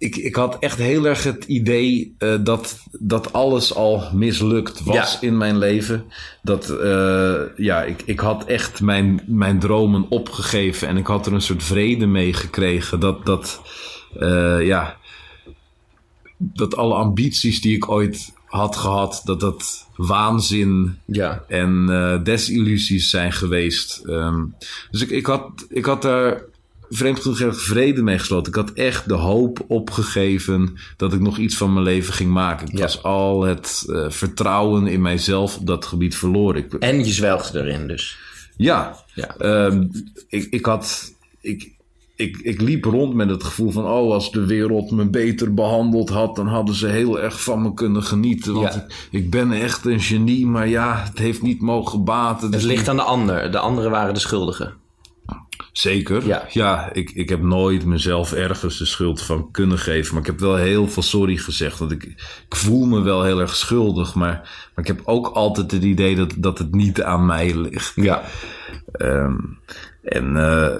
ik, ik had echt heel erg het idee uh, dat, dat alles al mislukt was in mijn leven. Dat, uh, ja, ik, ik had echt mijn, mijn dromen opgegeven en ik had er een soort vrede mee gekregen. Dat, dat, uh, ja, dat alle ambities die ik ooit had gehad, dat dat waanzin ja. en desillusies zijn geweest. Um, dus ik, ik, had, ik had daar vreemd genoeg vrede mee gesloten. Ik had echt de hoop opgegeven dat ik nog iets van mijn leven ging maken. Ik Ja. was al het uh, vertrouwen in mijzelf op dat gebied verloren. Ik, En je zwelgde erin dus. ja, Ja. Ehm, ik, ik had. Ik, ik, ik liep rond met het gevoel van: oh, als de wereld me beter behandeld had, dan hadden ze heel erg van me kunnen genieten. Want Ja. ik, ik ben echt een genie, maar ja, het heeft niet mogen baten. Het Dus ligt aan de ander. De anderen waren de schuldigen. Zeker. Ja. Ja, ik, ik heb nooit mezelf ergens de schuld van kunnen geven. Maar ik heb wel heel veel sorry gezegd. Want ik, ik voel me wel heel erg schuldig. Maar, maar ik heb ook altijd het idee dat, dat het niet aan mij ligt. Ja. Ehm, en eh,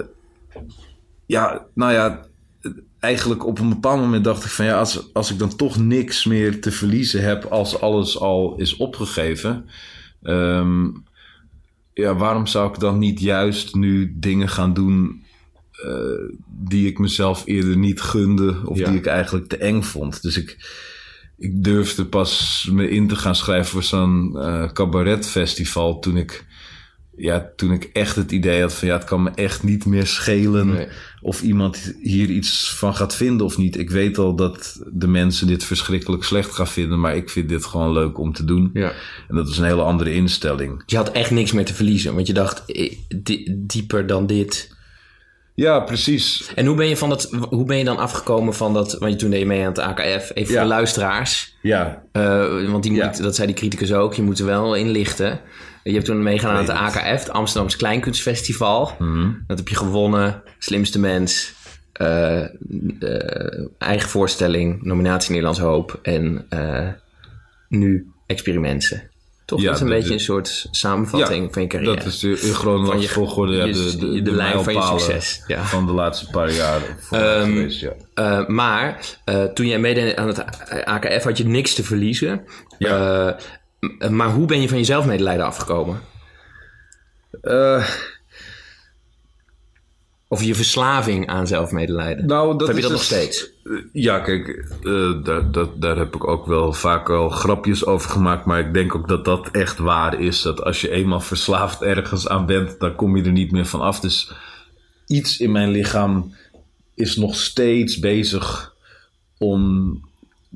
ja, nou ja, eigenlijk op een bepaald moment dacht ik van ja, als, als ik dan toch niks meer te verliezen heb als alles al is opgegeven. ehm, ja, waarom zou ik dan niet juist nu dingen gaan doen eh, die ik mezelf eerder niet gunde of Ja. die ik eigenlijk te eng vond? Dus ik, ik durfde pas me in te gaan schrijven voor zo'n eh cabaretfestival toen ik, ja, toen ik echt het idee had van ja, het kan me echt niet meer schelen Nee. Of iemand hier iets van gaat vinden of niet. Ik weet al dat de mensen dit verschrikkelijk slecht gaan vinden, maar ik vind dit gewoon leuk om te doen. ja. En dat is een hele andere instelling. Je had echt niks meer te verliezen. Want je dacht, di- dieper dan dit. Ja, precies. En hoe ben je, van dat, hoe ben je dan afgekomen van dat... Want toen deed je mee aan het AKF. Even voor Ja. de luisteraars. Ja, Eh, want die Ja. moet, dat zei die criticus ook. Je moet er wel inlichten. Je hebt toen meegaan aan het. AKF. Het Amsterdamse Kleinkunstfestival. Mhm. Dat heb je gewonnen. Slimste mens. eh, eh, eigen voorstelling. Nominatie Nederlands Hoop. En eh, nu experimenten. Toch? Ja, dat is een beetje een soort samenvatting Ja, van je carrière. dat is de, in chronologische volgorde ja, je- de, de, de de, lijn van je succes, ja. van de laatste paar jaar Ehm, geweest. Ja. Eh, maar toen jij meedeed aan het AKF had je niks te verliezen. Ja. Maar hoe ben je van jezelf medelijden afgekomen? Eh, Of je verslaving aan zelfmedelijden? nou, dat heb je is dat nog dus- steeds? Ja, kijk, eh, daar, dat, daar heb ik ook wel vaak al grapjes over gemaakt. Maar ik denk ook dat dat echt waar is. Dat als je eenmaal verslaafd ergens aan bent, dan kom je er niet meer van af. Dus iets in mijn lichaam is nog steeds bezig om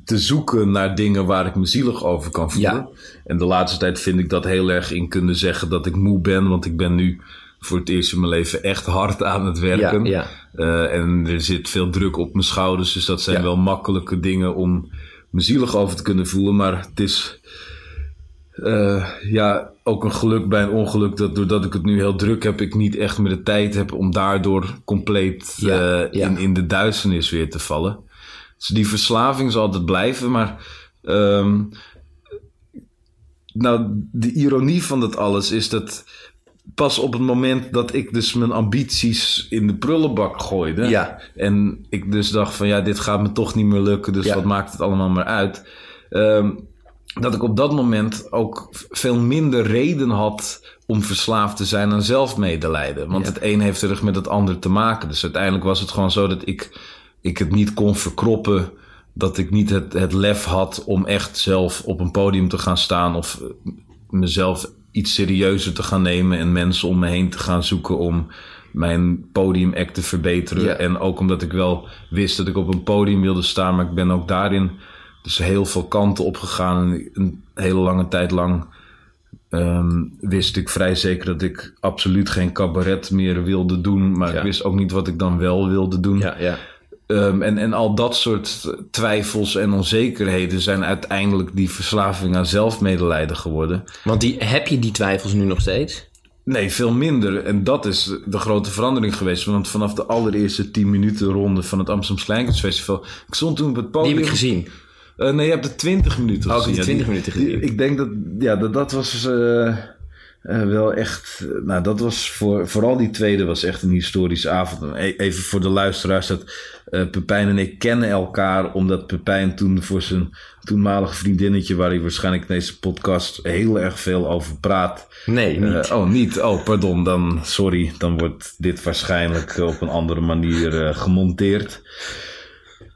te zoeken naar dingen waar ik me zielig over kan voelen. Ja. En de laatste tijd vind ik dat heel erg in kunnen zeggen dat ik moe ben. Want ik ben nu voor het eerst in mijn leven echt hard aan het werken. Ja, ja. Eh, en er zit veel druk op mijn schouders. Dus dat zijn wel makkelijke dingen om me zielig over te kunnen voelen. Maar het is eh, ja, ook een geluk bij een ongeluk. Dat doordat ik het nu heel druk heb, ik niet echt meer de tijd heb om daardoor compleet eh. In, in de duisternis weer te vallen. Dus die verslaving zal altijd blijven. Maar ehm, nou, de ironie van dat alles is dat pas op het moment dat ik dus mijn ambities in de prullenbak gooide. Ja. En ik dus dacht van ja, dit gaat me toch niet meer lukken. Dus Ja. wat maakt het allemaal maar uit. Ehm, dat ik op dat moment ook veel minder reden had om verslaafd te zijn aan zelfmedelijden. Want Ja. het een heeft erg met het ander te maken. Dus uiteindelijk was het gewoon zo dat ik, ik het niet kon verkroppen. Dat ik niet het, het lef had om echt zelf op een podium te gaan staan. Of eh, mezelf iets serieuzer te gaan nemen. En mensen om me heen te gaan zoeken om mijn podiumact te verbeteren. En ook omdat ik wel wist dat ik op een podium wilde staan. Maar ik ben ook daarin dus heel veel kanten op gegaan. En een hele lange tijd lang ehm, wist ik vrij zeker dat ik absoluut geen cabaret meer wilde doen. Maar Ja. ik wist ook niet wat ik dan wel wilde doen. Ja, ja. Ehm, en, en al dat soort twijfels en onzekerheden zijn uiteindelijk die verslaving aan zelfmedelijden geworden. Want die, heb je die twijfels nu nog steeds? Nee, veel minder. En dat is de grote verandering geweest. Want vanaf de allereerste 10 minuten ronde van het Amsterdam Kleinkunstfestival... Ik stond toen op het Die podium... heb ik gezien. Eh, nee, je hebt de 20 minuten Oh, ik gezien. Ja, 20 minuten die-. Ik denk dat, ja, dat, dat was eh, eh, wel echt... nou, dat was voor, vooral die tweede was echt een historische avond. E- Even voor de luisteraars. Dat, eh, Pepijn en ik kennen elkaar omdat Pepijn toen voor zijn toenmalige vriendinnetje... waar hij waarschijnlijk in deze podcast heel erg veel over praat... Nee, niet. Eh, oh, niet. Oh, pardon. Dan, sorry. Dan wordt dit waarschijnlijk op een andere manier gemonteerd.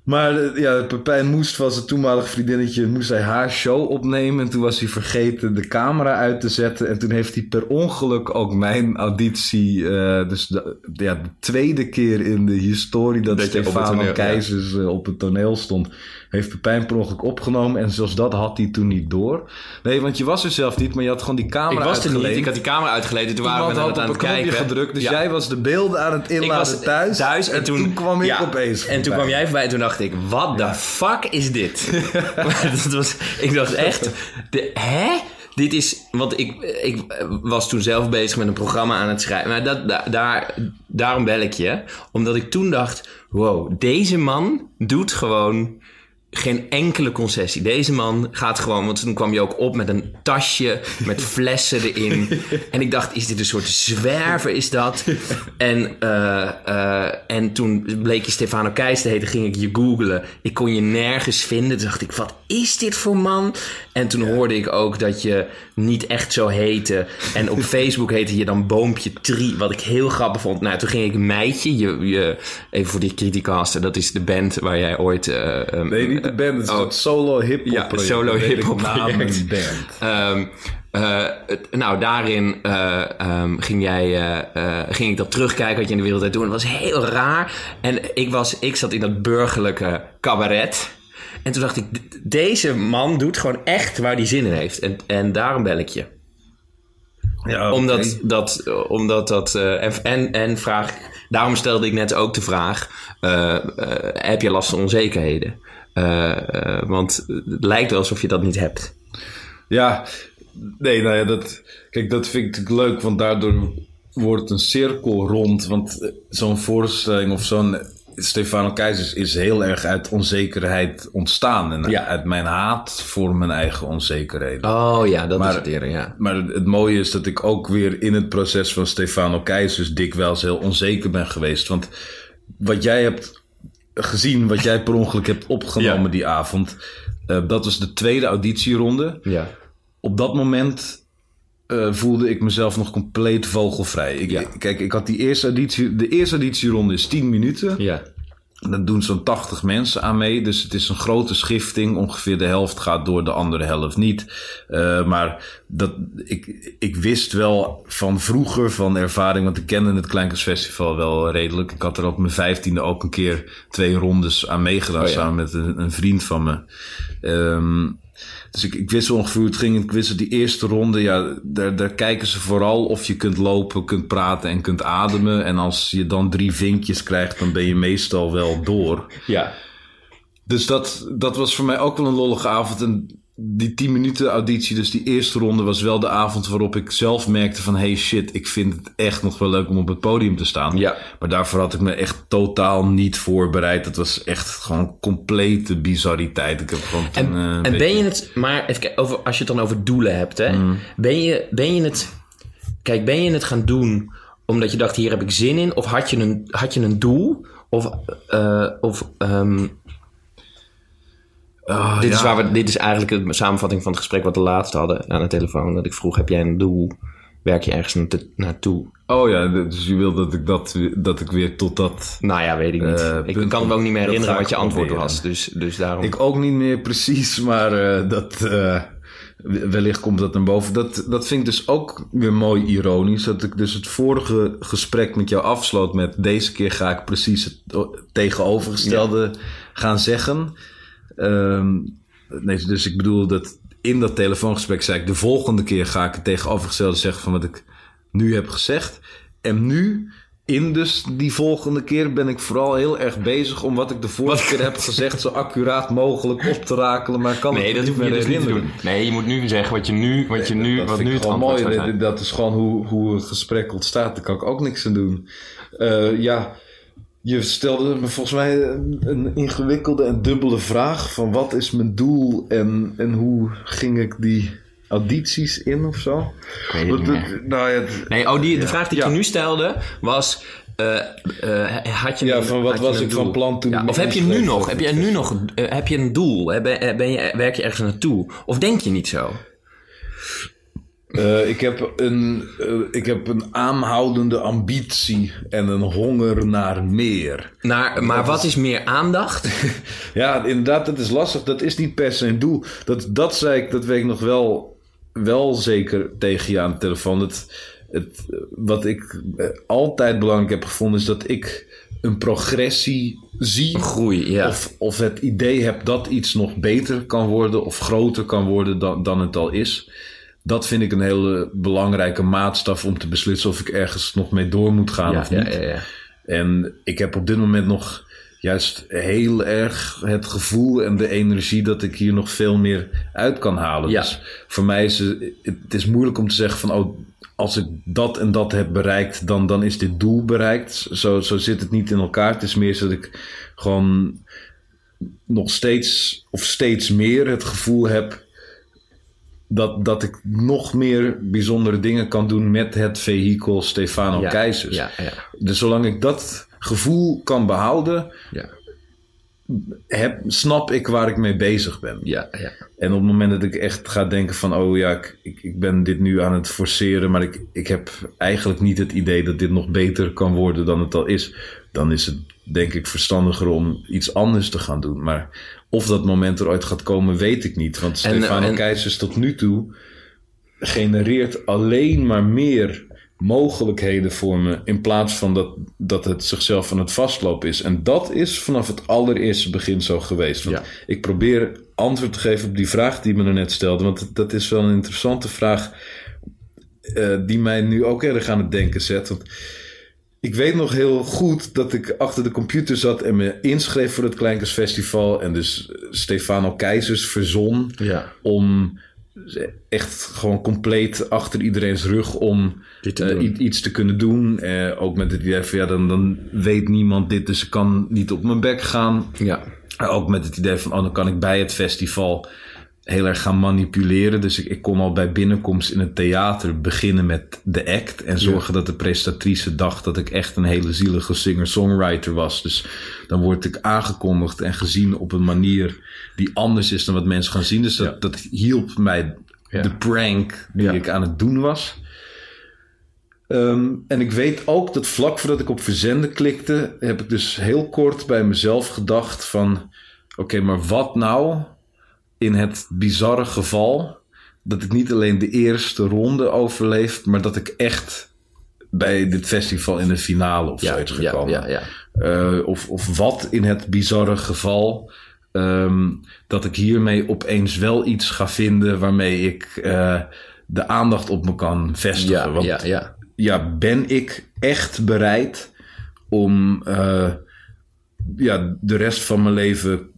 Maar eh, ja, Pepijn moest van zijn toenmalige vriendinnetje moest hij haar show opnemen. En toen was hij vergeten de camera uit te zetten. En toen heeft hij per ongeluk ook mijn auditie. eh, dus de, ja, de tweede keer in de historie dat, Dat het Stefano ja. Keizers eh, op het toneel stond. Heeft Pepijn per ongeluk opgenomen. En zelfs dat had hij toen niet door. Nee, want je was er zelf niet, maar je had gewoon die camera ik was er niet. uitgeleend. Ik had die camera uitgeleden. Toen waren we aan het een knopje kijken. gedrukt, dus Ja. jij was de beelden aan het inladen was thuis. en, toen, kwam ik ja. opeens En toen kwam jij voorbij en toen dacht ik, wat de fuck is dit? Dat was, ik dacht echt, de, hè? Dit is, want ik, ik was toen zelf bezig met een programma aan het schrijven. Maar dat, da- daar, daarom bel ik je. Omdat ik toen dacht, wow, deze man doet gewoon geen enkele concessie. Deze man gaat gewoon, want toen kwam je ook op met een tasje met flessen erin. en ik dacht, is dit een soort zwerver, is dat? En, eh, eh, en toen bleek je Stefano Keijs te heten, ging ik je googlen. Ik kon je nergens vinden. Toen dacht ik, wat is dit voor man? En toen hoorde ik ook dat je niet echt zo heette. En op Facebook heette je dan Boompje Tri, wat ik heel grappig vond. Nou, toen ging ik Meidje, je, je, even voor die criticaster, dat is de band waar jij ooit... eh, Nee, de band. Het is Oh. een solo hip-hop Ja, project. solo hip-hop project. band. Ehm, eh, het- nou, daarin eh, ehm, ging, jij, eh, ging ik dat terugkijken wat je in de wereld deed doen. Het was heel raar. En ik, was, ik zat in dat burgerlijke cabaret. En toen dacht ik, deze man doet gewoon echt waar hij zin in heeft. En, en daarom bel ik je. Ja. Omdat dat, omdat dat en, en, vraag, daarom stelde ik net ook de vraag: heb je last van onzekerheden? Eh, eh, want het lijkt wel alsof je dat niet hebt. Ja, nee, nou ja, dat, kijk, dat vind ik natuurlijk leuk, want daardoor wordt het een cirkel rond. Want eh, zo'n voorstelling of zo'n Stefano Keizers is heel erg uit onzekerheid ontstaan. En Ja. uit mijn haat voor mijn eigen onzekerheden. Oh ja, dat Maar- is het eerder, ja. Maar het het mooie is dat ik ook weer in het proces van Stefano Keizers dikwijls heel onzeker ben geweest. Want wat jij hebt gezien, wat jij per ongeluk hebt opgenomen Ja. die avond, eh, dat was de tweede auditieronde. Ja. Op dat moment eh, voelde ik mezelf nog compleet vogelvrij. Ik, Ja. Kijk, ik had die eerste auditie, de eerste auditieronde is 10 minuten. Ja. Dan doen zo'n 80 mensen aan mee. Dus het is een grote schifting. Ongeveer de helft gaat door, de andere helft niet. Eh, maar dat, ik, ik wist wel van vroeger, van ervaring, want ik kende het Kleinkunstfestival wel redelijk. Ik had er op mijn vijftiende ook een keer twee rondes aan meegedaan, Oh ja. samen met een, een vriend van me. Ehm, dus ik, ik wist wel ongeveer hoe het ging. Ik wist dat die eerste ronde, ja, daar, daar kijken ze vooral of je kunt lopen, kunt praten en kunt ademen. En als je dan drie vinkjes krijgt, dan ben je meestal wel door. Ja. Dus dat, dat was voor mij ook wel een lollige avond. En die 10 minuten auditie, dus die eerste ronde, was wel de avond waarop ik zelf merkte van... hey shit, ik vind het echt nog wel leuk om op het podium te staan. Ja. Maar daarvoor had ik me echt totaal niet voorbereid. Dat was echt gewoon complete bizarriteit. Ik heb gewoon En, toen, eh, een en beetje- ben je het, maar even kijken, over, als je het dan over doelen hebt, hè, ben, je, ben je het, kijk, ben je het gaan doen omdat je dacht, hier heb ik zin in, of had je een, had je een doel? Of, eh, of ehm, Ah, dit, ja. is waar we, dit is eigenlijk de samenvatting van het gesprek wat we laatst hadden aan de telefoon. Dat ik vroeg, heb jij een doel? Werk je ergens naarto- naartoe? Oh ja, dus je wil dat ik, dat, dat ik weer tot dat... Nou ja, weet ik niet. Eh, ik kan me ook niet meer herinneren wat je antwoord proberen. was. Dus, dus daarom... Ik ook niet meer precies, maar eh, dat, eh, wellicht komt dat naar boven. Dat, dat vind ik dus ook weer mooi ironisch. Dat ik dus het vorige gesprek met jou afsloot met... deze keer ga ik precies het tegenovergestelde gaan zeggen. Ehm, nee, dus ik bedoel dat in dat telefoongesprek zei ik... de volgende keer ga ik het tegenovergestelde zeggen van wat ik nu heb gezegd. En nu... In dus die volgende keer ben ik vooral heel erg bezig om wat ik de vorige keer heb gezegd zo accuraat mogelijk op te rakelen. Maar kan nee, het dat niet meer dus niet te herinneren. doen. Nee, je moet nu zeggen wat je nu, wat je nu, dat wat nu het mooi. Dat is gewoon hoe, hoe een gesprek ontstaat. Daar kan ik ook niks aan doen. Eh, ja, Je stelde me volgens mij een, een ingewikkelde en dubbele vraag van wat is mijn doel en, en hoe ging ik die audities in of zo? Ik weet het Want niet het- meer. nou ja, het- Nee, oh, die, de vraag die ik je nu stelde was... eh, eh, had je Ja, een- van wat was ik van plan toen Ja, of heb je nu nog, heb je nu nog eh, heb je een doel? Ben, ben je, werk je ergens naartoe? Of denk je niet zo? Eh, ik, heb een, eh, ik heb een aanhoudende ambitie en een honger naar meer. Naar, maar wat is meer aandacht? Ja, inderdaad, dat is lastig. Dat is niet per se een doel. Dat, dat zei ik, dat weet ik nog wel, wel zeker tegen je aan de telefoon. Het, het, wat ik eh, altijd belangrijk heb gevonden is dat ik een progressie zie. Groei, ja. Of, of het idee heb dat iets nog beter kan worden of groter kan worden dan, dan het al is. Dat vind ik een hele belangrijke maatstaf om te beslissen of ik ergens nog mee door moet gaan ja, of niet. ja, ja. En ik heb op dit moment nog juist heel erg het gevoel en de energie dat ik hier nog veel meer uit kan halen. Dus voor mij is het, het is moeilijk om te zeggen van oh, als ik dat en dat heb bereikt, dan, dan is dit doel bereikt. Zo, zo zit het niet in elkaar. Het is meer dat ik gewoon nog steeds of steeds meer het gevoel heb dat, dat ik nog meer bijzondere dingen kan doen met het vehikel Stefano ja, Keizers. Ja, ja, Dus zolang ik dat gevoel kan behouden, ja, heb, snap ik waar ik mee bezig ben. ja, ja. En op het moment dat ik echt ga denken van... oh ja, ik, ik, ik ben dit nu aan het forceren... maar ik, ik heb eigenlijk niet het idee dat dit nog beter kan worden dan het al is... dan is het denk ik verstandiger om iets anders te gaan doen. Maar of dat moment er ooit gaat komen, weet ik niet. Want Stefano en- Keizers tot nu toe genereert alleen maar meer mogelijkheden voor me. In plaats van dat, dat het zichzelf aan het vastlopen is. En dat is vanaf het allereerste begin zo geweest. Want Ja. ik probeer antwoord te geven op die vraag die me net stelde. Want dat is wel een interessante vraag. eh, die mij nu ook erg aan het denken zet. Want ik weet nog heel goed dat ik achter de computer zat en me inschreef voor het Kleinkunstfestival. En dus Stefano Keizers verzon Ja. om echt gewoon compleet achter iedereen's rug om te eh, iets te kunnen doen. Eh, ook met het idee van ja, dan, dan weet niemand dit, dus ik kan niet op mijn bek gaan. Ja. Eh, Ook met het idee van, oh, dan kan ik bij het festival heel erg gaan manipuleren. Dus ik, ik kon al bij binnenkomst in het theater beginnen met de act. En zorgen dat de prestatrice dacht dat ik echt een hele zielige singer-songwriter was. Dus dan word ik aangekondigd en gezien op een manier die anders is dan wat mensen gaan zien. Dus dat, Ja. dat hielp mij Ja. de prank die ik aan het doen was. Ehm, en ik weet ook dat vlak voordat ik op verzenden klikte, heb ik dus heel kort bij mezelf gedacht van, oké, maar wat nou in het bizarre geval dat ik niet alleen de eerste ronde overleef, maar dat ik echt bij dit festival in de finale of Ja, zoiets gekomen. ja, ja. Eh, of, of wat in het bizarre geval ehm, dat ik hiermee opeens wel iets ga vinden waarmee ik eh, de aandacht op me kan vestigen. Ja, Want ja, ja. ja, ben ik echt bereid om eh, ja, de rest van mijn leven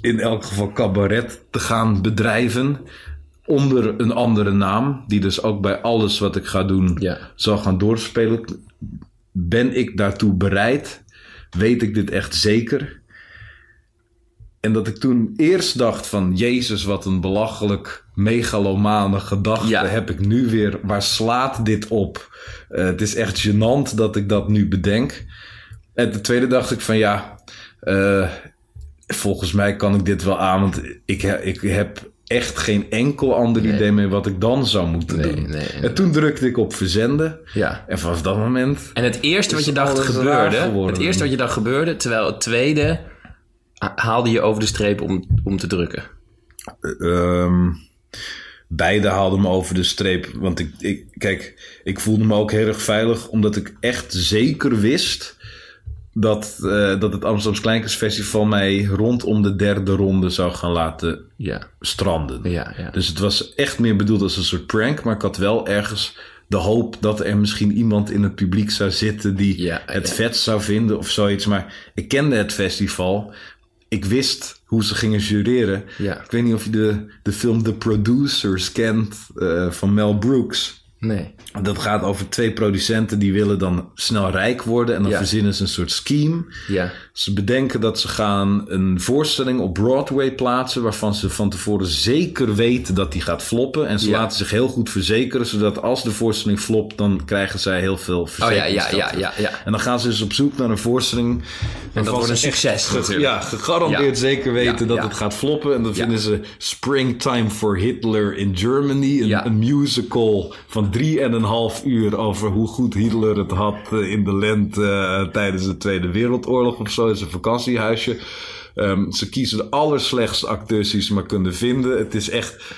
in elk geval cabaret te gaan bedrijven onder een andere naam, die dus ook bij alles wat ik ga doen Ja. zal gaan doorspelen. Ben ik daartoe bereid? Weet ik dit echt zeker? En dat ik toen eerst dacht van... Jezus, wat een belachelijk megalomane gedachte Ja. heb ik nu weer. Waar slaat dit op? Eh, het is echt gênant dat ik dat nu bedenk. En ten tweede dacht ik van ja... eh, volgens mij kan ik dit wel aan. Want ik, ik heb echt geen enkel ander Nee. idee meer wat ik dan zou moeten Nee, doen. nee. En toen drukte ik op verzenden. ja. En vanaf dat moment... En het eerste wat je dacht gebeurde, het eerste wat je dacht gebeurde, terwijl het tweede ha- haalde je over de streep om, om te drukken. Ehm, beide haalden me over de streep. Want ik, ik, kijk, ik voelde me ook heel erg veilig. Omdat ik echt zeker wist dat, eh, dat het Amsterdams Kleinkunstfestival mij rondom de derde ronde zou gaan laten Ja, stranden. ja, ja. Dus het was echt meer bedoeld als een soort prank. Maar ik had wel ergens de hoop dat er misschien iemand in het publiek zou zitten die het vet zou vinden of zoiets. Maar ik kende het festival. Ik wist hoe ze gingen jureren. Ik weet niet of je de, de film The Producers kent eh, van Mel Brooks. Nee. Dat gaat over twee producenten die willen dan snel rijk worden. En dan Ja. verzinnen ze een soort scheme. Ja. Ze bedenken dat ze gaan een voorstelling op Broadway plaatsen... waarvan ze van tevoren zeker weten dat die gaat floppen. En ze Ja. laten zich heel goed verzekeren... zodat als de voorstelling flopt, dan krijgen zij heel veel Oh ja, ja, verzekeringsgeld ja, ja, ja. En dan gaan ze dus op zoek naar een voorstelling... En dat wordt een succes ge- natuurlijk. Ja, gegarandeerd zeker weten dat het gaat floppen. En dan vinden ze Springtime for Hitler in Germany. Een musical van drie en een half uur over hoe goed Hitler het had eh, in de lente eh, tijdens de Tweede Wereldoorlog of zo. in zijn vakantiehuisje. Ehm, ze kiezen de allerslechtste acteurs die ze maar kunnen vinden. Het is echt...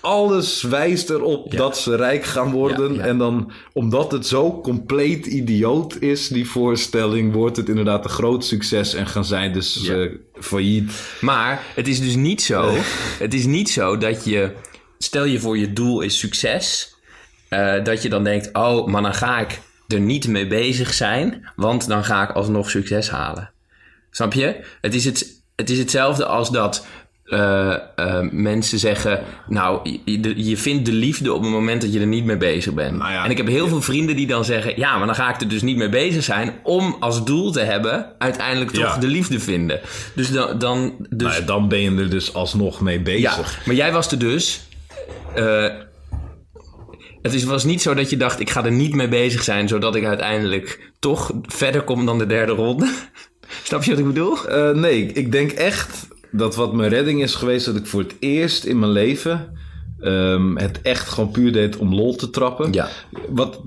Alles wijst erop dat ze rijk gaan worden. Ja, ja. En dan, omdat het zo compleet idioot is, die voorstelling, wordt het inderdaad een groot succes en gaan zij dus eh, failliet. Maar het is dus niet zo. Het is niet zo dat je. Stel je voor je doel is succes. Eh, dat je dan denkt: oh, maar dan ga ik er niet mee bezig zijn. Want dan ga ik alsnog succes halen. Snap je? Het is, het, het is hetzelfde als dat. eh, eh, mensen zeggen, nou, je, vindt de liefde op het moment dat je er niet mee bezig bent. Nou ja, en ik heb heel veel vrienden die dan zeggen, ja, maar dan ga ik er dus niet mee bezig zijn om als doel te hebben uiteindelijk toch Ja. de liefde vinden. Dus dan, dan dus, Nou dan ben je er dus alsnog mee ja, bezig. maar jij was er dus. Het is, was niet zo dat je dacht: ik ga er niet mee bezig zijn, zodat ik uiteindelijk toch verder kom dan de derde ronde. Snap je wat ik bedoel? Eh, nee, ik denk echt dat wat mijn redding is geweest, dat ik voor het eerst in mijn leven ehm, het echt gewoon puur deed om lol te trappen. Ja. Wat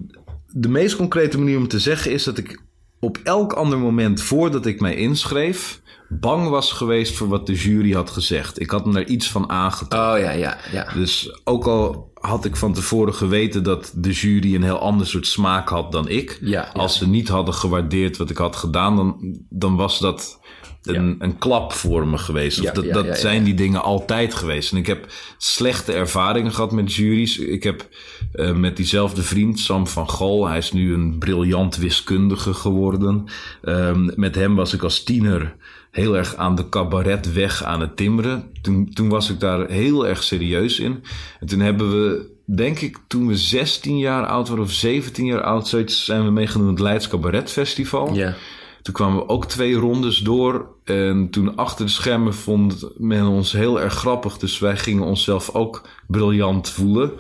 de meest concrete manier om te zeggen is dat ik op elk ander moment voordat ik mij inschreef, bang was geweest voor wat de jury had gezegd. Ik had me daar iets van aangetrokken. Oh ja, ja, ja. Dus ook al had ik van tevoren geweten dat de jury een heel ander soort smaak had dan ik. Ja, ja. Als ze niet hadden gewaardeerd wat ik had gedaan, dan, dan was dat een, een klap voor me geweest. Of Ja, dat ja, dat zijn die dingen altijd geweest. En ik heb slechte ervaringen gehad met juries. Ik heb eh, met diezelfde vriend, Sam van Gol, hij is nu een briljant wiskundige geworden. Ehm, met hem was ik als tiener heel erg aan de cabaretweg aan het timmeren. Toen, toen was ik daar heel erg serieus in. En toen hebben we, denk ik, toen we 16 jaar oud waren of 17 jaar oud, zoiets zijn we meegenomen aan het Leids Cabaret Festival. ja. Toen kwamen we ook twee rondes door. En toen achter de schermen vond men ons heel erg grappig. Dus wij gingen onszelf ook briljant voelen.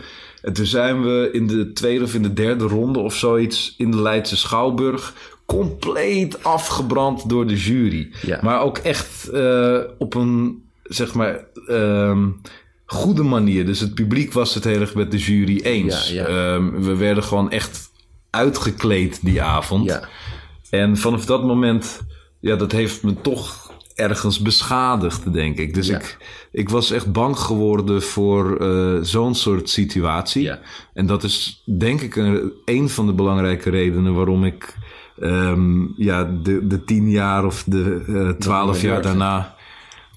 En toen zijn we in de tweede of in de derde ronde of zoiets in de Leidse Schouwburg compleet afgebrand door de jury. Ja. Maar ook echt eh, op een, zeg maar, ehm, goede manier. Dus het publiek was het heel erg met de jury eens. Ja, ja. Ehm, we werden gewoon echt uitgekleed die avond. ja. En vanaf dat moment, ja, dat heeft me toch ergens beschadigd, denk ik. Dus Ja. ik, ik was echt bang geworden voor eh, zo'n soort situatie. Ja. En dat is denk ik een, een van de belangrijke redenen waarom ik ehm, ja, de, de tien jaar of de eh, twaalf jaar daarna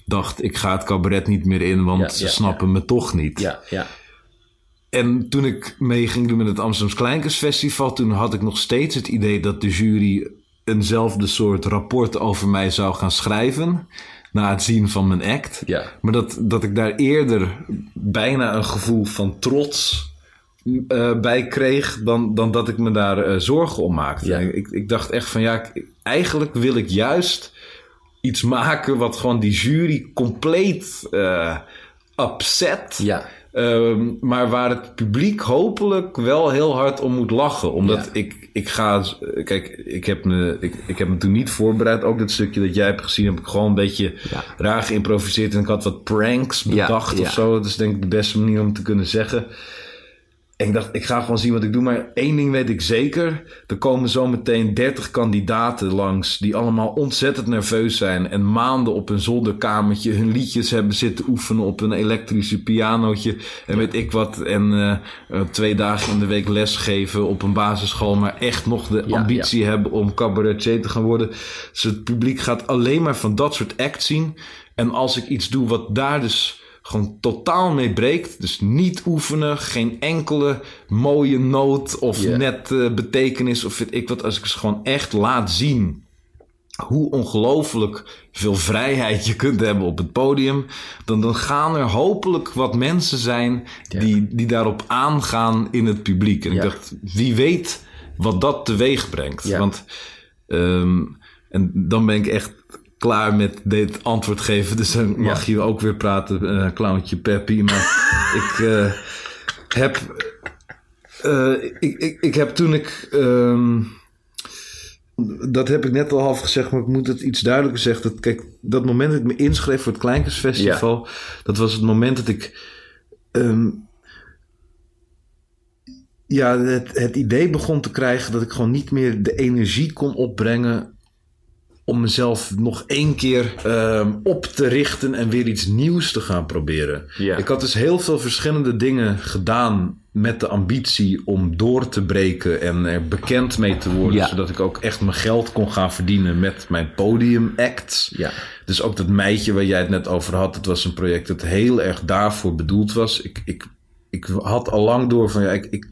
dacht, ik ga het cabaret niet meer in, want Ja, ze ja, snappen me toch niet. Ja, ja. En toen ik mee ging doen met het Amsterdams Kleinkunstfestival, toen had ik nog steeds het idee dat de jury eenzelfde soort rapport over mij zou gaan schrijven. Na het zien van mijn act. Ja. Maar dat, dat ik daar eerder bijna een gevoel van trots eh, bij kreeg dan, dan dat ik me daar eh, zorgen om maakte. Ja. Ik, ik dacht echt van ja, ik- eigenlijk wil ik juist iets maken wat gewoon die jury compleet eh upset. Ja. Ehm, maar waar het publiek hopelijk wel heel hard om moet lachen. Omdat Ja. ik, ik ga... Kijk, ik heb, me, ik, ik heb me toen niet voorbereid. Ook dat stukje dat jij hebt gezien... heb ik gewoon een beetje Ja. raar geïmproviseerd. En ik had wat pranks bedacht ja. of zo. Dat is denk ik de beste manier om te kunnen zeggen. En ik dacht, ik ga gewoon zien wat ik doe. Maar één ding weet ik zeker. Er komen zo meteen 30 kandidaten langs. Die allemaal ontzettend nerveus zijn. En maanden op een zolderkamertje hun liedjes hebben zitten oefenen op een elektrische pianootje. En weet ik wat. En eh, eh, twee dagen in de week lesgeven op een basisschool. Maar echt nog de Ja, ambitie hebben om cabaretier te gaan worden. Dus het publiek gaat alleen maar van dat soort acts zien. En als ik iets doe wat daar dus gewoon totaal mee breekt. Dus niet oefenen, geen enkele mooie noot of net eh, betekenis of weet ik wat. Als ik ze gewoon echt laat zien hoe ongelooflijk veel vrijheid je kunt hebben op het podium, dan, dan gaan er hopelijk wat mensen zijn die, die daarop aangaan in het publiek. En ik dacht, wie weet wat dat teweeg brengt. Want, ehm, en dan ben ik echt klaar met dit antwoord geven. Dus dan mag je ook weer praten, eh clowntje Peppy. Maar ik eh, heb... eh, ik, ik, ik heb toen ik... ehm, dat heb ik net al half gezegd, maar ik moet het iets duidelijker zeggen. Dat, kijk, dat moment dat ik me inschreef voor het Kleinkunstfestival... dat was het moment dat ik... ehm, ja, het, het idee begon te krijgen dat ik gewoon niet meer de energie kon opbrengen om mezelf nog één keer ehm, op te richten en weer iets nieuws te gaan proberen. Ja. Ik had dus heel veel verschillende dingen gedaan met de ambitie om door te breken en er bekend mee te worden, Ja. zodat ik ook echt mijn geld kon gaan verdienen met mijn podiumacts. Ja. Dus ook dat meidje waar jij het net over had, het was een project dat heel erg daarvoor bedoeld was. Ik, ik, ik had al lang door van ja, ik, ik,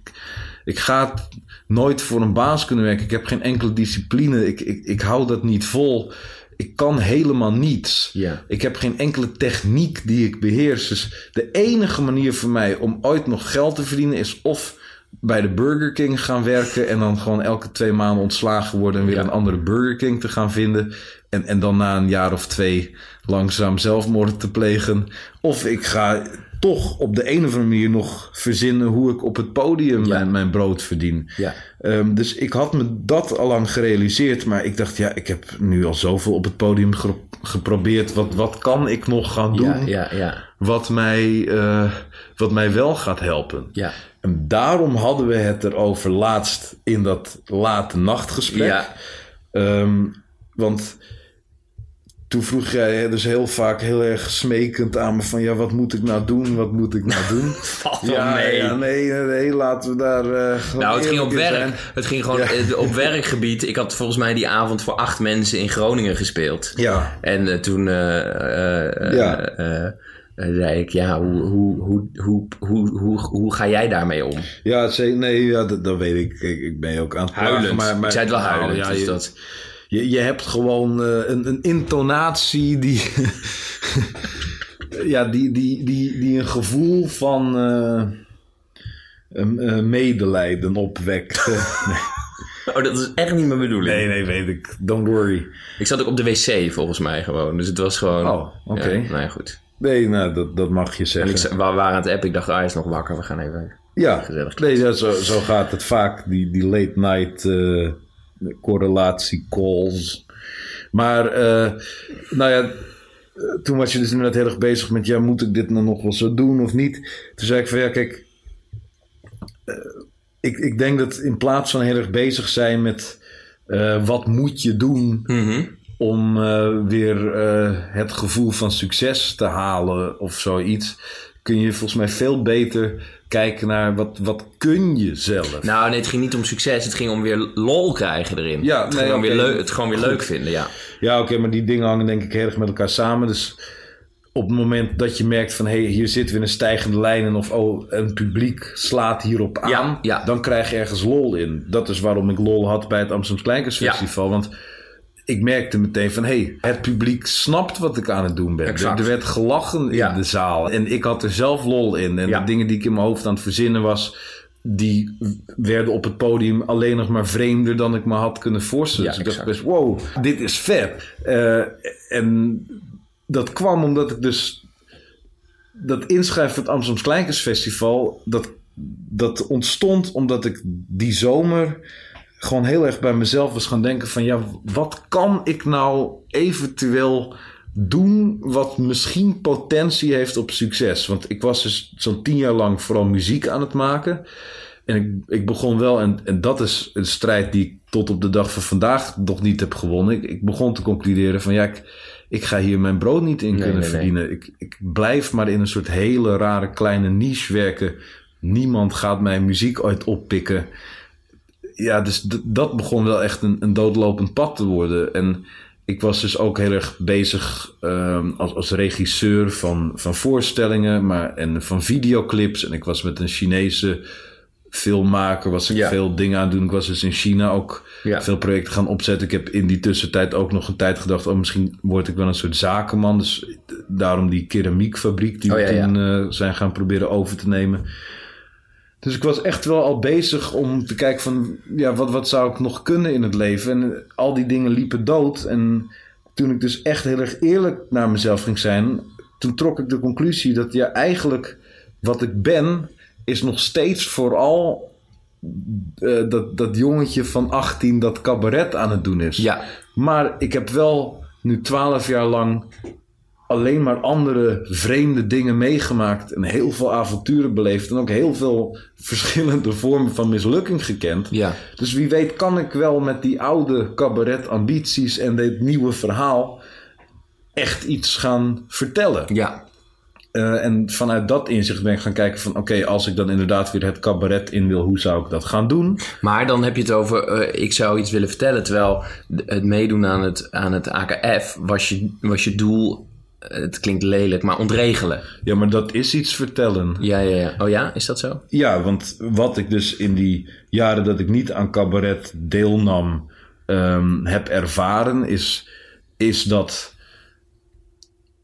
ik ga het nooit voor een baas kunnen werken. Ik heb geen enkele discipline. Ik, ik, ik hou dat niet vol. Ik kan helemaal niets. Ja. Ik heb geen enkele techniek die ik beheers. Dus de enige manier voor mij om ooit nog geld te verdienen is of bij de Burger King gaan werken en dan gewoon elke twee maanden ontslagen worden en weer Ja. een andere Burger King te gaan vinden. En, en dan na een jaar of twee langzaam zelfmoord te plegen. Of ik ga toch op de een of andere manier nog verzinnen hoe ik op het podium Ja. mijn, mijn brood verdien. Ja. Ehm, dus ik had me dat al lang gerealiseerd. Maar ik dacht, ja, ik heb nu al zoveel op het podium geprobeerd. Wat, wat kan ik nog gaan doen? Ja, ja, ja. Wat, mij, eh, wat mij wel gaat helpen. Ja. En daarom hadden we het erover laatst in dat late nachtgesprek. Ja. Ehm, want toen vroeg jij dus heel vaak heel erg smekend aan me van... ja, wat moet ik nou doen? Wat moet ik nou doen? Valt wel ja, mee. ja, nee, nee, nee, laten we daar gewoon Nou, het ging op werk. zijn. Het ging gewoon eh, op werkgebied. Ik had volgens mij die avond voor acht mensen in Groningen gespeeld. Ja, En eh, toen Ja. zei ik, ja, hoe, hoe, hoe, hoe, hoe, hoe, hoe ga jij daarmee om? ja, zeker, nee, ja, dat, dat weet ik. ik. Ik ben je ook aan het Maar, maar, ik zei het wel nou, huilend. ja, dus je, dat, je, je hebt gewoon eh, een, een intonatie die... ja, die, die, die, die een gevoel van eh, eh, medelijden opwekt. oh, dat is echt niet mijn bedoeling. nee, nee, weet ik. Don't worry. Ik zat ook op de wc volgens mij gewoon. Dus het was gewoon... Oh, oké. Ja, nou ja, goed. Nee, nou, dat, dat mag je En zeggen. ik, zei- we waren aan het appen. Ik dacht, ah, hij is nog wakker. We gaan even... Ja, Gezellig. nee, ja, zo, zo gaat het vaak, die, die late night correlatie calls. Maar, eh, nou ja, toen was je dus inderdaad heel erg bezig met, ja, moet ik dit nou nog wel zo doen of niet? Toen zei ik van, ja, kijk, eh, ik, ik denk dat in plaats van heel erg bezig zijn met, eh, wat moet je doen Mhm. om weer het gevoel van succes te halen of zoiets, kun je volgens mij veel beter kijken naar wat, wat kun je zelf. Nou, nee, het ging niet om succes. Het ging om weer lol krijgen erin. Ja, het, nee, gewoon weer leuk, het gewoon weer Goed. leuk vinden, ja. Ja, oké, maar die dingen hangen denk ik heel erg met elkaar samen. Dus op het moment dat je merkt van... hé, hey, hier zit weer een stijgende lijn... en of oh, een publiek slaat hierop aan... Ja, ja. dan krijg je ergens lol in. Dat is waarom ik lol had bij het Amsterdam Kleinkunstfestival. Want ik merkte meteen van... hé, hey, het publiek snapt wat ik aan het doen ben. Er, Exact. er werd gelachen Ja. in de zaal. En ik had er zelf lol in. En Ja. de dingen die ik in mijn hoofd aan het verzinnen was... die werden op het podium alleen nog maar vreemder dan ik me had kunnen voorstellen. Ja, dus ik dacht best, wow, dit is vet. Eh, en dat kwam omdat ik dus... Dat inschrijven voor het Amsterdam Kleinkunstfestival... Dat, dat ontstond omdat ik die zomer gewoon heel erg bij mezelf was gaan denken van... ja, wat kan ik nou eventueel doen wat misschien potentie heeft op succes? Want ik was dus zo'n tien jaar lang vooral muziek aan het maken... En ik, ik begon wel, en, en dat is een strijd die ik tot op de dag van vandaag nog niet heb gewonnen. Ik, ik begon te concluderen van ja, ik, ik ga hier mijn brood niet in Nee, kunnen nee, nee. verdienen. Ik, ik blijf maar in een soort hele rare kleine niche werken. Niemand gaat mijn muziek ooit oppikken. Ja, dus dat begon wel echt een, een doodlopend pad te worden. En ik was dus ook heel erg bezig ehm, als, als regisseur van, van voorstellingen maar, en van videoclips. En ik was met een Chinese filmmaker, was ik Ja. veel dingen aan het doen. Ik was dus in China ook Ja. veel projecten gaan opzetten. Ik heb in die tussentijd ook nog een tijd gedacht... oh, misschien word ik wel een soort zakenman. Dus daarom die keramiekfabriek die Oh, we ja, toen eh, zijn gaan proberen over te nemen. Dus ik was echt wel al bezig om te kijken van... ja, wat, wat zou ik nog kunnen in het leven? En al die dingen liepen dood. En toen ik dus echt heel erg eerlijk naar mezelf ging zijn... toen trok ik de conclusie dat ja, eigenlijk wat ik ben... is nog steeds vooral eh, dat, dat jongetje van 18 dat cabaret aan het doen is. Ja. Maar ik heb wel nu twaalf jaar lang alleen maar andere vreemde dingen meegemaakt. En heel veel avonturen beleefd. En ook heel veel verschillende vormen van mislukking gekend. Ja. Dus wie weet kan ik wel met die oude cabaret ambities en dit nieuwe verhaal echt iets gaan vertellen. Ja. Eh, en vanuit dat inzicht ben ik gaan kijken van... oké, als ik dan inderdaad weer het cabaret in wil... hoe zou ik dat gaan doen? Maar dan heb je het over, eh, ik zou iets willen vertellen. Terwijl het meedoen aan het, aan het AKF was je, was je doel, het klinkt lelijk, maar ontregelen. Ja, maar dat is iets vertellen. Ja, ja, ja. Oh ja, is dat zo? Ja, want wat ik dus in die jaren dat ik niet aan cabaret deelnam ehm, heb ervaren, is, is dat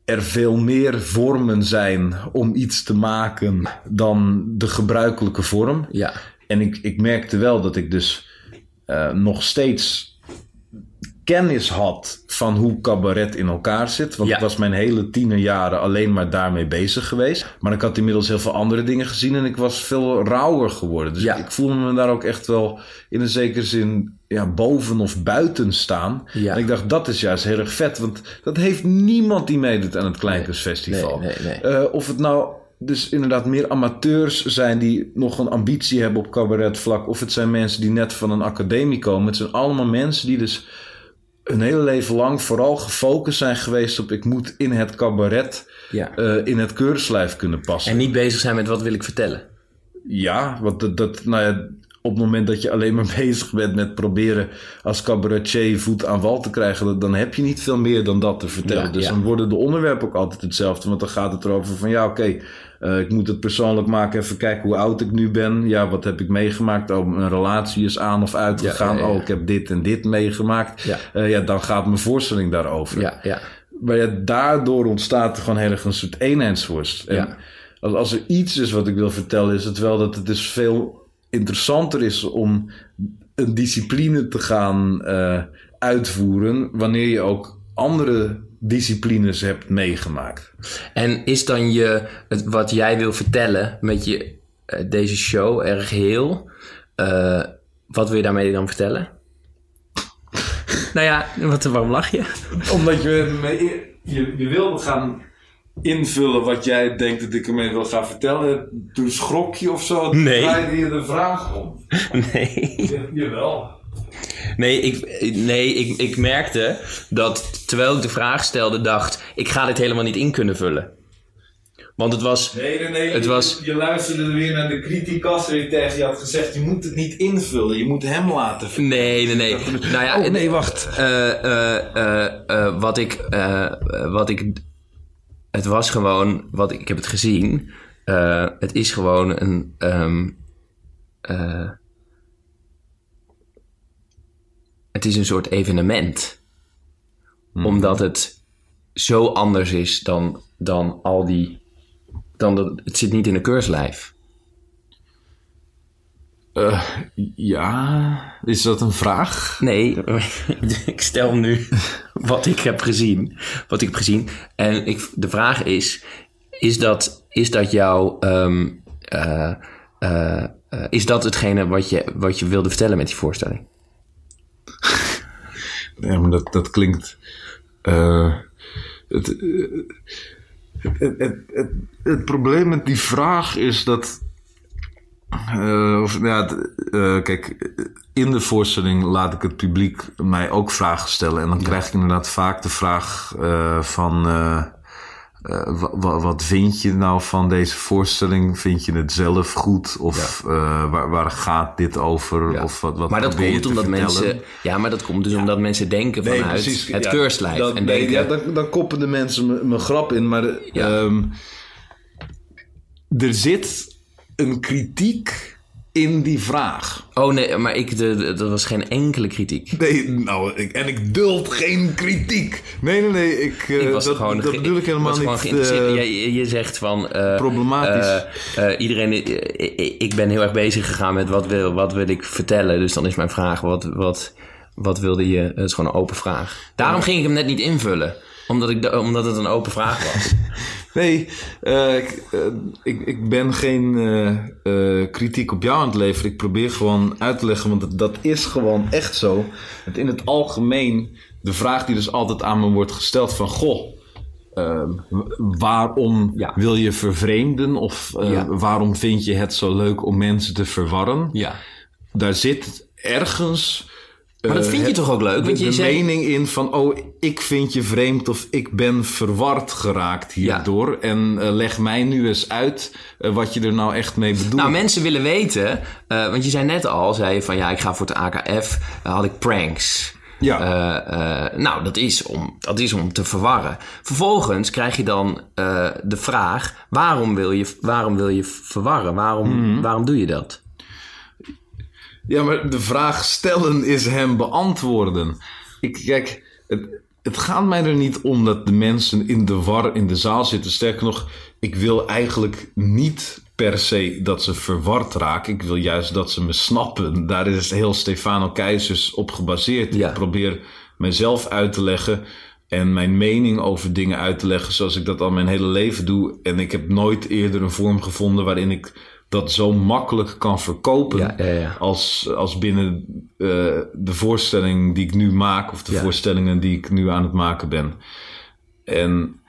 er veel meer vormen zijn om iets te maken dan de gebruikelijke vorm. Ja. En ik, ik merkte wel dat ik dus eh, nog steeds kennis had van hoe cabaret in elkaar zit. Want Ja. ik was mijn hele tienerjaren alleen maar daarmee bezig geweest. Maar ik had inmiddels heel veel andere dingen gezien en ik was veel rauwer geworden. Dus Ja. ik, voelde me daar ook echt wel in een zekere zin ja, boven of buiten staan. Ja. En ik dacht, dat is juist heel erg vet. Want dat heeft niemand die meedoet aan het Kleinkunstfestival. Nee, nee, nee. Eh, of het nou dus inderdaad meer amateurs zijn die nog een ambitie hebben op cabaretvlak. Of het zijn mensen die net van een academie komen. Het zijn allemaal mensen die dus hun hele leven lang vooral gefocust zijn geweest op... ik moet in het cabaret ja. eh, in het keurslijf kunnen passen. En niet bezig zijn met wat wil ik vertellen. Ja, want dat, dat, nou ja, op het moment dat je alleen maar bezig bent met proberen als cabaretier voet aan wal te krijgen, dan- heb je niet veel meer dan dat te vertellen. Ja, dus ja. dan worden de onderwerpen ook altijd hetzelfde. Want dan gaat het erover van ja, oké, eh, ik moet het persoonlijk maken, even kijken hoe oud ik nu ben. Ja, wat heb ik meegemaakt? Oh, mijn relatie is aan of uitgegaan. Ja. Oh, ik heb dit en dit meegemaakt. Ja. Eh, ja, dan gaat mijn voorstelling daarover. Ja, ja. Maar ja, daardoor ontstaat er gewoon heel erg een soort eenheidsworst. En Ja. als, als er iets is wat ik wil vertellen, is het wel dat het dus veel interessanter is om een discipline te gaan eh, uitvoeren wanneer je ook andere disciplines hebt meegemaakt. En is dan je, het, wat jij wil vertellen met je, eh, deze show erg heel? eh, wat wil je daarmee dan vertellen? nou ja, wat, waarom lach je? Omdat je, je, je wil gaan invullen wat jij denkt dat ik ermee wil gaan vertellen. Toen schrok je of zo. Nee. draaide je de vraag om. Nee. Ja, jawel. Nee, ik, nee ik, ik merkte dat terwijl ik de vraag stelde, dacht ik ga dit helemaal niet in kunnen vullen. Want het was. Nee, nee, nee. Het je, was- je luisterde weer naar de criticas die tegen je had gezegd... je moet het niet invullen, je moet hem laten vullen. Nee, nee, nee. Nou ja, Oh, nee, wacht. eh, eh, eh, wat ik. wat ik. Het was gewoon. Wat ik, ik heb het gezien. eh, het is gewoon een. ehm, eh, het is een soort evenement. Omdat het zo anders is dan, dan al die. Dan dat, het zit niet in een keurslijf. Eh, ja, is dat een vraag? Nee, ik stel nu wat ik heb gezien. Wat ik heb gezien. En ik, de vraag is: is dat, is dat jouw. ehm, eh, eh, is dat hetgene wat je, wat je wilde vertellen met die voorstelling? Ja, maar dat, dat klinkt... het, het, het, het, het probleem met die vraag is dat... eh, of, ja, eh, kijk, in de voorstelling laat ik het publiek mij ook vragen stellen. En dan krijg ik inderdaad vaak de vraag eh, van... wa- wa- wat vind je nou van deze voorstelling? Vind je het zelf goed? Of eh, waar, waar gaat dit over? Ja. Of wat, wat maar dat komt omdat vertellen? mensen. Ja, maar dat komt dus omdat mensen denken vanuit het ja, keurslijf. dat- en nee, denken, ja, dan, dan koppen de mensen me- mijn grap in. Maar Ja. ehm, er zit een kritiek in die vraag. Oh nee, maar ik, de, dat was geen enkele kritiek. Nee, nou, ik, en ik duld geen kritiek. Nee, nee, nee. Ik, Ik was dat, gewoon, dat bedoel ik helemaal was gewoon niet. geïnteresseerd. eh, je, je zegt van... eh, problematisch. iedereen, ik- ik ben heel erg bezig gegaan met wat wil, wat wil ik vertellen. Dus dan is mijn vraag, wat, wat, wat wilde je... Het is gewoon een open vraag. Daarom ging ik hem net niet invullen. Omdat, ik, da- omdat het een open vraag was. Nee, eh, ik, eh, ik, ik ben geen eh, kritiek op jou aan het leveren. Ik probeer gewoon uit te leggen, want dat, dat is gewoon echt zo. Het in het algemeen, de vraag die dus altijd aan me wordt gesteld van... Goh, waarom Ja. wil je vervreemden? Of Ja. waarom vind je het zo leuk om mensen te verwarren? Ja. Daar zit ergens... Maar dat eh, vind je toch ook leuk? de, Want je de mening in van, oh, ik vind je vreemd of ik ben verward geraakt hierdoor. En eh, leg mij nu eens uit eh, wat je er nou echt mee bedoelt. Nou, mensen willen weten, want je zei net al, zei je van ja, ik ga voor het AKF, had ik pranks. Ja. Nou, dat is, om, dat is om te verwarren. Vervolgens krijg je dan de vraag: waarom wil je, waarom wil je verwarren? Waarom, Mhm. waarom doe je dat? Ja, maar de vraag stellen is hem beantwoorden. Ik, kijk, het, het gaat mij er niet om dat de mensen in de war in de zaal zitten. Sterker nog, ik wil eigenlijk niet per se dat ze verward raken. Ik wil juist dat ze me snappen. Daar is heel Stefano Keizers op gebaseerd. Ja. Ik probeer mezelf uit te leggen en mijn mening over dingen uit te leggen zoals ik dat al mijn hele leven doe. En ik heb nooit eerder een vorm gevonden waarin ik dat zo makkelijk kan verkopen Ja, ja, ja. als, als binnen eh, de voorstelling die ik nu maak, of de voorstellingen die ik nu aan het maken ben. En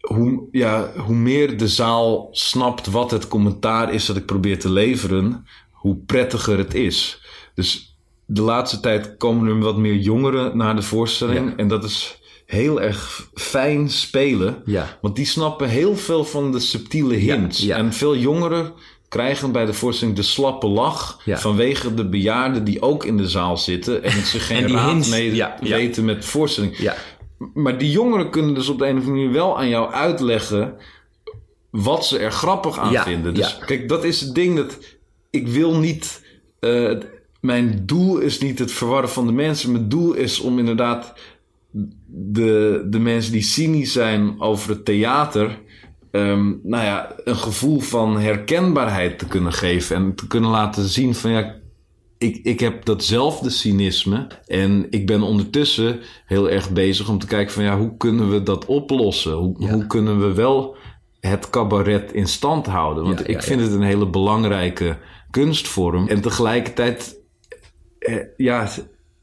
hoe, ja, hoe meer de zaal snapt wat het commentaar is dat ik probeer te leveren, hoe prettiger het is. Dus de laatste tijd komen er wat meer jongeren naar de voorstelling. En dat is heel erg fijn spelen. Ja. Want die snappen heel veel van de subtiele hints. ja. En veel jongeren krijgen bij de voorstelling de slappe lach... Vanwege de bejaarden die ook in de zaal zitten... en zich geen En raad hints, mee weten met de voorstelling. Maar die jongeren kunnen dus op de een of andere manier wel aan jou uitleggen... wat ze er grappig aan vinden. Dus kijk, dat is het ding dat... ik wil niet... eh, mijn doel is niet het verwarren van de mensen. Mijn doel is om inderdaad de, de mensen die cynisch zijn over het theater. ehm, nou ja, een gevoel van herkenbaarheid te kunnen geven. En te kunnen laten zien van ja. Ik, ik heb datzelfde cynisme. En ik ben ondertussen heel erg bezig om te kijken van ja, hoe kunnen we dat oplossen? Hoe, Ja. hoe kunnen we wel het cabaret in stand houden? Want Ja, ik ja, vind het een hele belangrijke kunstvorm. En tegelijkertijd eh, ja,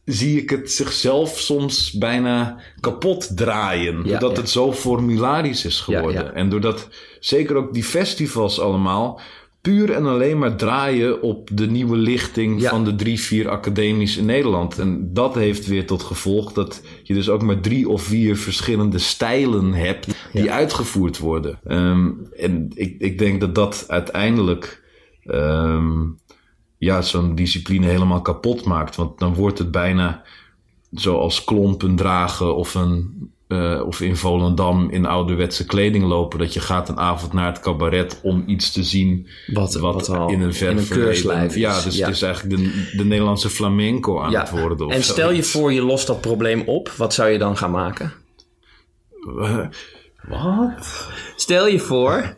zie ik het zichzelf soms bijna kapot draaien. Doordat ja. het zo formularisch is geworden. Ja. En doordat zeker ook die festivals allemaal puur en alleen maar draaien op de nieuwe lichting van de drie, vier academies in Nederland. En dat heeft weer tot gevolg dat je dus ook maar drie of vier verschillende stijlen hebt die uitgevoerd worden. Ehm, en ik, ik denk dat dat uiteindelijk ehm, ja, zo'n discipline helemaal kapot maakt. Want dan wordt het bijna zoals klompen dragen of, een, eh, of in Volendam in ouderwetse kleding lopen. Dat je gaat een avond naar het cabaret om iets te zien Wat- wat, wat al in een verleden- keurslijf is. Ja, dus Ja. het is eigenlijk de, de Nederlandse flamenco aan ja. het worden. Of En stel je voor, je lost dat probleem op. Wat zou je dan gaan maken? Wat? Stel je voor.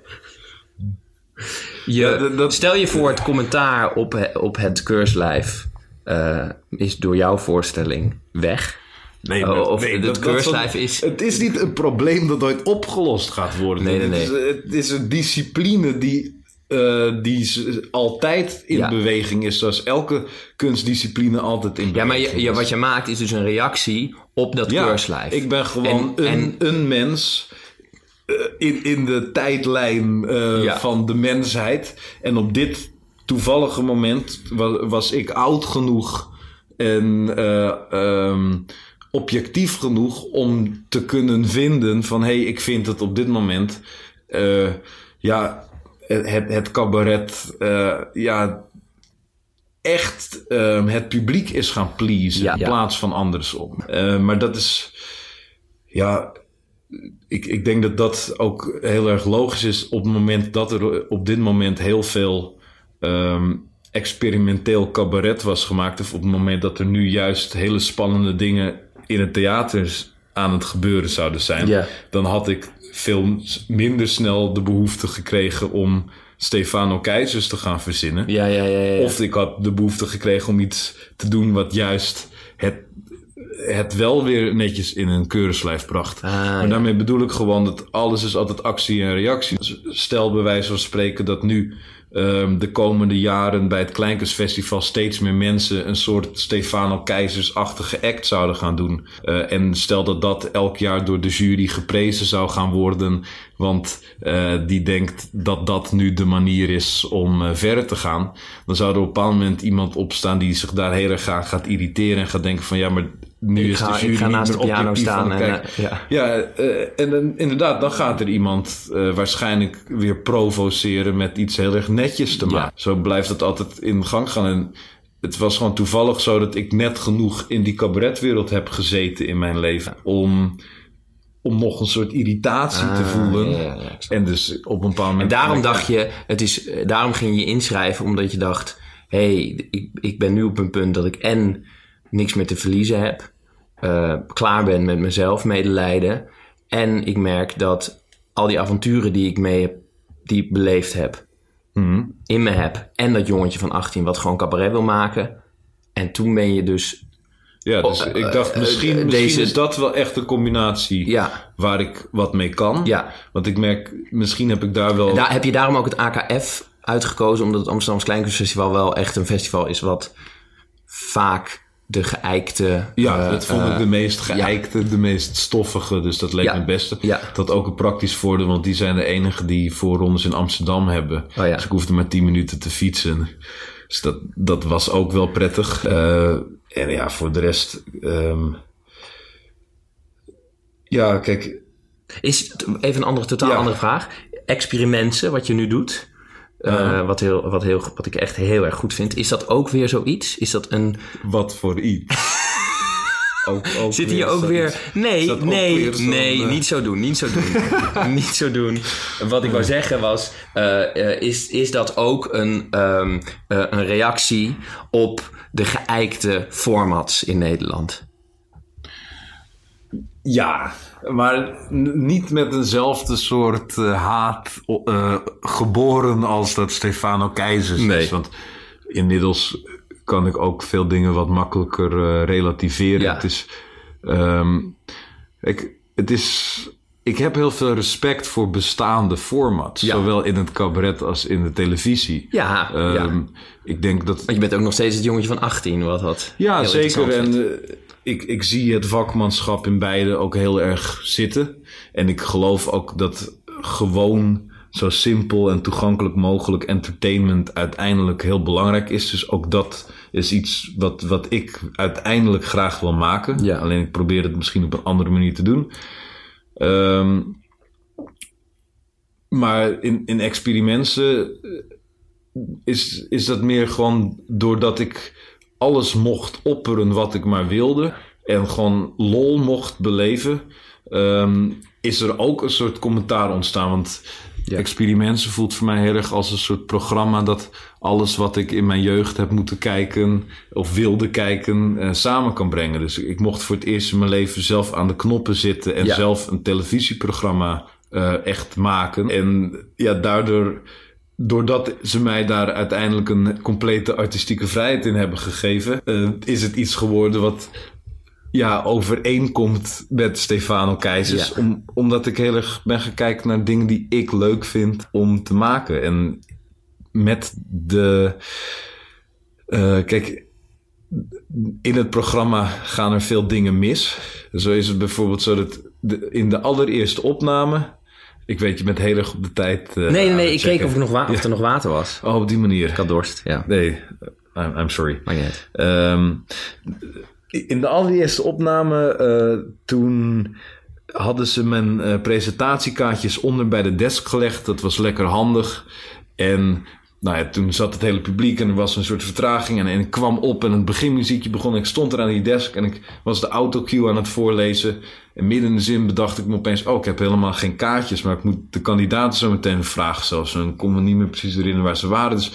Je, Ja, dat- dat- stel je voor, het commentaar op, op het keurslijf eh, is door jouw voorstelling weg. Nee, Oh, of het dat- keurslijf dat- is- Het is niet een probleem dat ooit opgelost gaat worden. Nee, nee, Het, is, het is een discipline die, eh, die altijd in Ja. beweging is. Zoals elke kunstdiscipline altijd in Ja, beweging maar je, wat je maakt is dus een reactie op dat Ja, keurslijf. ik ben gewoon En- een, een mens in, in de tijdlijn eh, Ja. van de mensheid. En op dit toevallige moment was, was ik oud genoeg en eh, ehm, objectief genoeg om te kunnen vinden van... hé, hey, ik vind het op dit moment... eh, ja, het, het cabaret... eh, ja, echt ehm, het publiek is gaan pleasen Ja, in ja. plaats van andersom. Eh, maar dat is, ja, ik, ik denk dat dat ook heel erg logisch is op het moment dat er op dit moment heel veel ehm, experimenteel cabaret was gemaakt. Of op het moment dat er nu juist hele spannende dingen in het theater aan het gebeuren zouden zijn. Dan had ik veel minder snel de behoefte gekregen om Stefano Keizers te gaan verzinnen. Ja, ja, ja. ja. Of ik had de behoefte gekregen om iets te doen wat juist het, het wel weer netjes in een keurenslijf bracht. Ah, maar ja. daarmee bedoel ik gewoon dat alles is altijd actie en reactie. Stel bij wijze van spreken dat nu ehm, de komende jaren bij het Kleinkunstfestival steeds meer mensen een soort Stefano Keizersachtige act zouden gaan doen. Eh, en stel dat dat elk jaar door de jury geprezen zou gaan worden, want eh, die denkt dat dat nu de manier is om eh, verder te gaan. Dan zou er op een bepaald moment iemand opstaan die zich daar heel erg aan gaat irriteren en gaat denken van ja, maar nu Ik is ga- de jury ik ga naast de piano staan en, eh, ja. Ja, eh, en dan, inderdaad, dan gaat er iemand eh, waarschijnlijk weer provoceren met iets heel erg netjes te maken. Zo blijft het altijd in gang gaan. En het was gewoon toevallig zo dat ik net genoeg in die cabaretwereld heb gezeten in mijn leven om, om nog een soort irritatie te Ah, voelen. ja. En dus op een bepaald En moment. daarom dacht je, het is, daarom ging je inschrijven, omdat je dacht: hé, hey, ik, ik ben nu op een punt dat ik en niks meer te verliezen heb, eh, klaar ben met mezelf, medelijden. En ik merk dat al die avonturen die ik mee heb, die ik beleefd heb, Mhm. in me heb. En dat jongetje van 18 wat gewoon cabaret wil maken. En toen ben je dus, Ja, dus Oh, ik dacht eh, misschien, eh, misschien deze- is dat wel echt een combinatie ja, waar ik wat mee kan. ja. Want ik merk, misschien heb ik daar wel. Daar, heb je daarom ook het AKF uitgekozen, omdat het Amsterdamse Kleinkunstfestival wel echt een festival is wat vaak de geëikte... Ja, eh, dat vond ik eh, de meest geëikte, de meest stoffige. Dus dat leek Ja. me het beste. Ja. Dat ook een praktisch voordeel, want die zijn de enige die voorrondes in Amsterdam hebben. Oh ja. Dus ik hoefde maar 10 minuten te fietsen. Dus dat, dat was ook wel prettig. Eh, en ja, voor de rest. ehm, ja, kijk. Is, even een andere, totaal andere vraag. Experimenten, wat je nu doet, Ja. wat, heel, wat, heel, wat ik echt heel erg goed vind. Is dat ook weer zoiets? Is dat een... Wat voor iets. ook, ook Zit hier ook weer... Nee, nee, weer nee, eh, niet zo doen, niet zo doen. niet zo doen. Wat ik wou zeggen was, eh, is, is dat ook een, ehm, eh, een reactie op de geëikte formats in Nederland? Ja, maar niet met eenzelfde soort eh, haat eh, geboren als dat Stefano Keizers Nee. is. Want inmiddels kan ik ook veel dingen wat makkelijker eh, relativeren. Ja. Het is, ehm, ik, het is, ik heb heel veel respect voor bestaande formats. Ja. Zowel in het cabaret als in de televisie. Ja, ja. Ehm, Ik denk dat Want je bent ook nog steeds het jongetje van 18, wat dat ja, zeker. En ik, ik zie het vakmanschap in beide ook heel erg zitten. En ik geloof ook dat gewoon zo simpel en toegankelijk mogelijk entertainment uiteindelijk heel belangrijk is. Dus ook dat is iets wat, wat ik uiteindelijk graag wil maken. Ja. Alleen ik probeer het misschien op een andere manier te doen. Ehm, maar in, in experimenten is, is dat meer gewoon doordat ik alles mocht opperen wat ik maar wilde. En gewoon lol mocht beleven. ehm, is er ook een soort commentaar ontstaan. Want Ja. Experimenten voelt voor mij heel erg als een soort programma dat alles wat ik in mijn jeugd heb moeten kijken of wilde kijken eh, samen kan brengen. Dus ik mocht voor het eerst in mijn leven zelf aan de knoppen zitten en Ja. zelf een televisieprogramma eh, echt maken. En ja, daardoor doordat ze mij daar uiteindelijk een complete artistieke vrijheid in hebben gegeven, eh, is het iets geworden wat ja, overeenkomt met Stefano Keizers. Ja. Om, omdat ik heel erg ben gaan kijken naar dingen die ik leuk vind om te maken. En met de. eh, kijk, in het programma gaan er veel dingen mis. Zo is het bijvoorbeeld zo dat de, in de allereerste opname. Ik weet je met heel erg op de tijd. eh, Nee, nee, nee. Ik keek of, ik nog of er nog water was. Oh, op die manier. Ik had dorst, ja. Nee, I'm, I'm sorry. Maar niet. Ehm, in de allereerste opname, eh, toen hadden ze mijn eh, presentatiekaartjes onder bij de desk gelegd. Dat was lekker handig. En nou ja, toen zat het hele publiek en er was een soort vertraging. En, en ik kwam op en het beginmuziekje begon. Ik stond er aan die desk en ik was de autocue aan het voorlezen. En midden in de zin bedacht ik me opeens... oh, ik heb helemaal geen kaartjes... maar ik moet de kandidaten zo meteen vragen zelfs. En ik kon me niet meer precies herinneren waar ze waren. Dus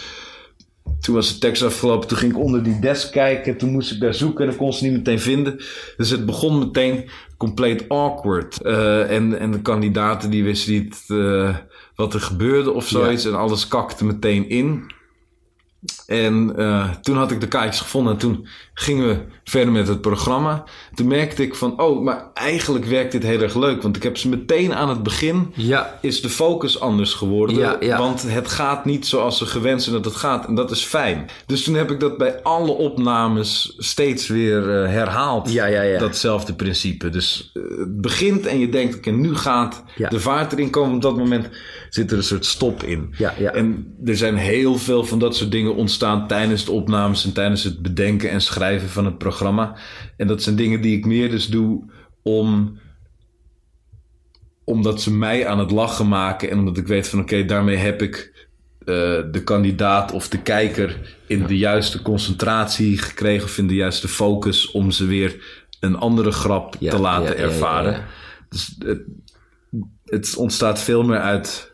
toen was de tekst afgelopen. Toen ging ik onder die desk kijken. Toen moest ik daar zoeken en dan kon ze niet meteen vinden. Dus het begon meteen compleet awkward. Eh, en, en de kandidaten die wisten niet eh, wat er gebeurde of zoiets. En alles kakte meteen in. En eh, toen had ik de kaartjes gevonden en toen gingen we verder met het programma. Toen merkte ik van, oh, maar eigenlijk werkt dit heel erg leuk. Want ik heb ze meteen aan het begin, Ja. is de focus anders geworden. Ja, ja. Want het gaat niet zoals ze gewend zijn dat het gaat. En dat is fijn. Dus toen heb ik dat bij alle opnames steeds weer eh, herhaald. Ja, ja, ja. Datzelfde principe. Dus eh, het begint en je denkt, oké, nu gaat de vaart erin komen. Op dat moment zit er een soort stop in. En er zijn heel veel van dat soort dingen ontstaan tijdens de opnames en tijdens het bedenken en schrijven van het programma. En dat zijn dingen die ik meer dus doe om omdat ze mij aan het lachen maken en omdat ik weet van oké, daarmee heb ik eh, de kandidaat of de kijker in de juiste concentratie gekregen of in de juiste focus om ze weer een andere grap Ja, te laten ja, ervaren. ja. Dus het, het ontstaat veel meer uit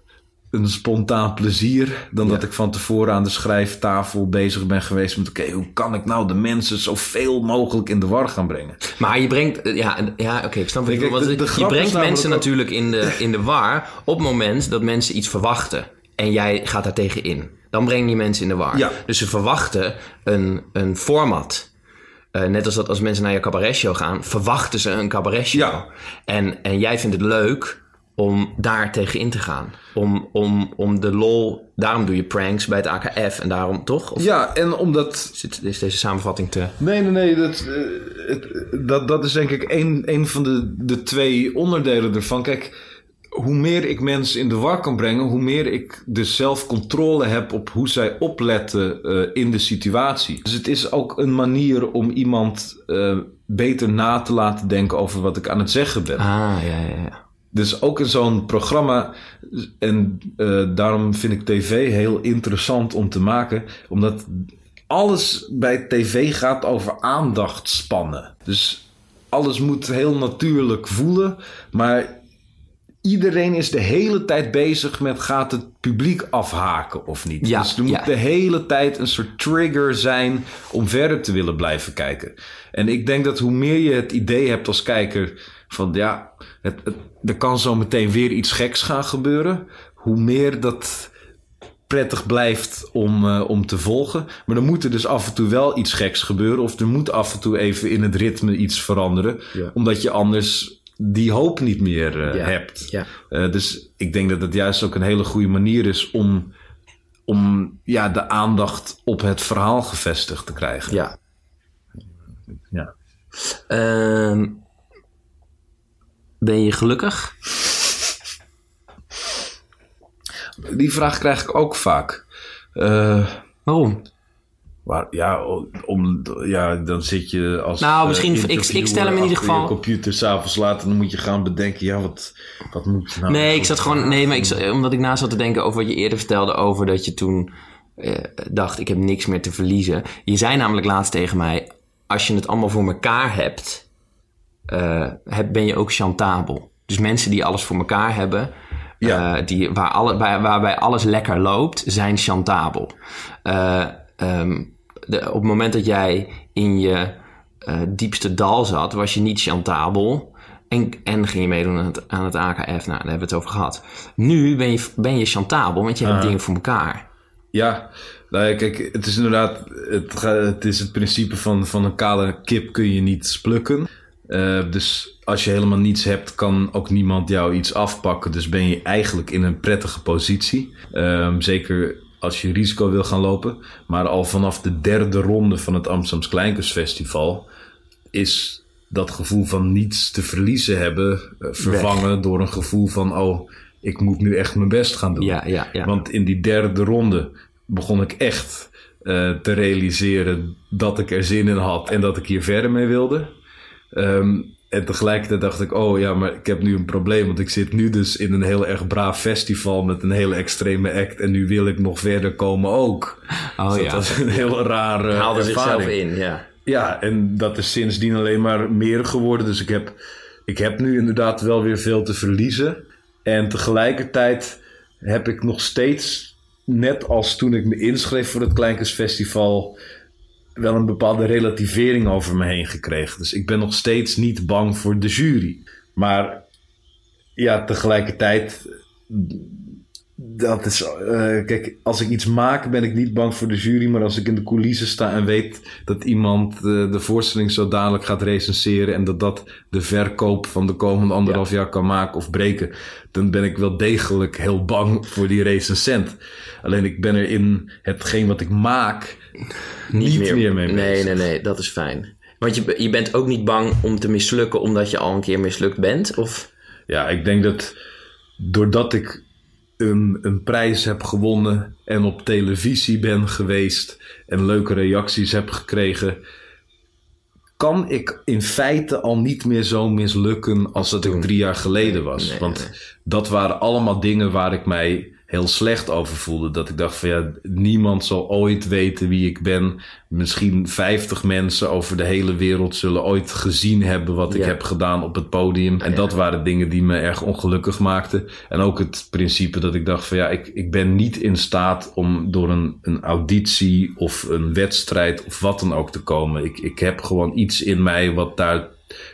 een spontaan plezier dan dat ik van tevoren aan de schrijftafel bezig ben geweest met oké, hoe kan ik nou de mensen zoveel mogelijk in de war gaan brengen? Maar je brengt, eh, ja, ja oké, ik snap wat de Je brengt mensen natuurlijk in de, in de war op het moment dat mensen iets verwachten. En jij gaat daar tegen in. Dan breng je mensen in de war. Ja. Dus ze verwachten een, een format. Eh, net als dat als mensen naar je cabaretshow gaan, verwachten ze een cabaretshow. Ja. En, en jij vindt het leuk om daar tegen in te gaan. Om, om, om de lol, daarom doe je pranks bij het AKF. En daarom toch? Of Ja, en omdat zit, is deze samenvatting te... Nee, nee, nee. Dat, eh, dat, dat is denk ik een, een van de, de twee onderdelen ervan. Kijk, hoe meer ik mensen in de war kan brengen, hoe meer ik dus zelf controle heb op hoe zij opletten eh, in de situatie. Dus het is ook een manier om iemand eh, beter na te laten denken over wat ik aan het zeggen ben. Ah, ja, ja, ja. Dus ook in zo'n programma, en eh, daarom vind ik tv heel interessant om te maken, omdat alles bij tv gaat over aandachtspannen. Dus alles moet heel natuurlijk voelen, maar iedereen is de hele tijd bezig met gaat het publiek afhaken of niet. Ja, dus er moet ja. de hele tijd een soort trigger zijn om verder te willen blijven kijken. En ik denk dat hoe meer je het idee hebt als kijker van ja, het, het- er kan zo meteen weer iets geks gaan gebeuren, hoe meer dat prettig blijft om, eh, om te volgen. Maar dan moet er dus af en toe wel iets geks gebeuren. Of er moet af en toe even in het ritme iets veranderen. Ja. Omdat je anders die hoop niet meer eh, Ja, hebt. ja. Eh, dus ik denk dat het juist ook een hele goede manier is om, om ja, de aandacht op het verhaal gevestigd te krijgen. Ja. Ja. Ehm, ben je gelukkig? Die vraag krijg ik ook vaak. Eh, Waarom? Maar ja, om, ja, dan zit je als. Nou, misschien- eh, ik- ik interviewer stel hem in ieder geval- Je computer s'avonds later, dan moet je gaan bedenken, ja, wat, wat moet je nou. Nee, ik zat gewoon. Nee, maar ik, omdat ik na zat te denken over wat je eerder vertelde over dat je toen eh, dacht: ik heb niks meer te verliezen. Je zei namelijk laatst tegen mij: als je het allemaal voor elkaar hebt, heb, ben je ook chantabel. Dus mensen die alles voor elkaar hebben, Ja. eh, die, waar alle, waar, waarbij alles lekker loopt, zijn chantabel. Eh, ehm, de, op het moment dat jij in je eh, diepste dal zat, was je niet chantabel. En, en ging je meedoen aan het, aan het AKF. Nou, daar hebben we het over gehad. Nu ben je, ben je chantabel, want je hebt dingen voor elkaar. Ja, nou ja, kijk, het is inderdaad, het, het is het principe van, van een kale kip kun je niet splukken. Eh, dus als je helemaal niets hebt, kan ook niemand jou iets afpakken. Dus ben je eigenlijk in een prettige positie. Ehm, zeker als je risico wil gaan lopen. Maar al vanaf de derde ronde van het Amsterdams Kleinkunstfestival is dat gevoel van niets te verliezen hebben eh, vervangen door een gevoel van oh, ik moet nu echt mijn best gaan doen. Ja, ja, ja. Want in die derde ronde begon ik echt eh, te realiseren dat ik er zin in had en dat ik hier verder mee wilde. Ehm, en tegelijkertijd dacht ik, oh ja, maar ik heb nu een probleem. Want ik zit nu dus in een heel erg braaf festival met een hele extreme act. En nu wil ik nog verder komen ook. Oh Dus ja. dat was een heel rare Haalde ervaring. zichzelf in, ja. Ja, en dat is sindsdien alleen maar meer geworden. Dus ik heb, ik heb nu inderdaad wel weer veel te verliezen. En tegelijkertijd heb ik nog steeds net als toen ik me inschreef voor het Kleinkunstfestival, wel een bepaalde relativering over me heen gekregen. Dus ik ben nog steeds niet bang voor de jury. Maar ja, tegelijkertijd dat is, uh, kijk, als ik iets maak, ben ik niet bang voor de jury. Maar als ik in de coulissen sta en weet dat iemand uh, de voorstelling zo dadelijk gaat recenseren. en dat dat de verkoop van de komende anderhalf jaar kan maken of breken. dan ben ik wel degelijk heel bang voor die recensent. Alleen ik ben er in hetgeen wat ik maak niet, meer, meer, mee bezig. Nee, nee, nee, dat is fijn. Want je, je bent ook niet bang om te mislukken omdat je al een keer mislukt bent? Of? Ja, ik denk dat doordat ik een, een prijs heb gewonnen en op televisie ben geweest en leuke reacties heb gekregen, kan ik in feite al niet meer zo mislukken als dat ik drie jaar geleden was. Want dat waren allemaal dingen waar ik mij heel slecht over voelde. Dat ik dacht van ja, niemand zal ooit weten wie ik ben. Misschien 50 mensen over de hele wereld zullen ooit gezien hebben wat ik heb gedaan op het podium. En dat waren dingen die me erg ongelukkig maakten. En ook het principe dat ik dacht van ja, ik, ik ben niet in staat om door een, een auditie of een wedstrijd of wat dan ook te komen. Ik, ik heb gewoon iets in mij wat daar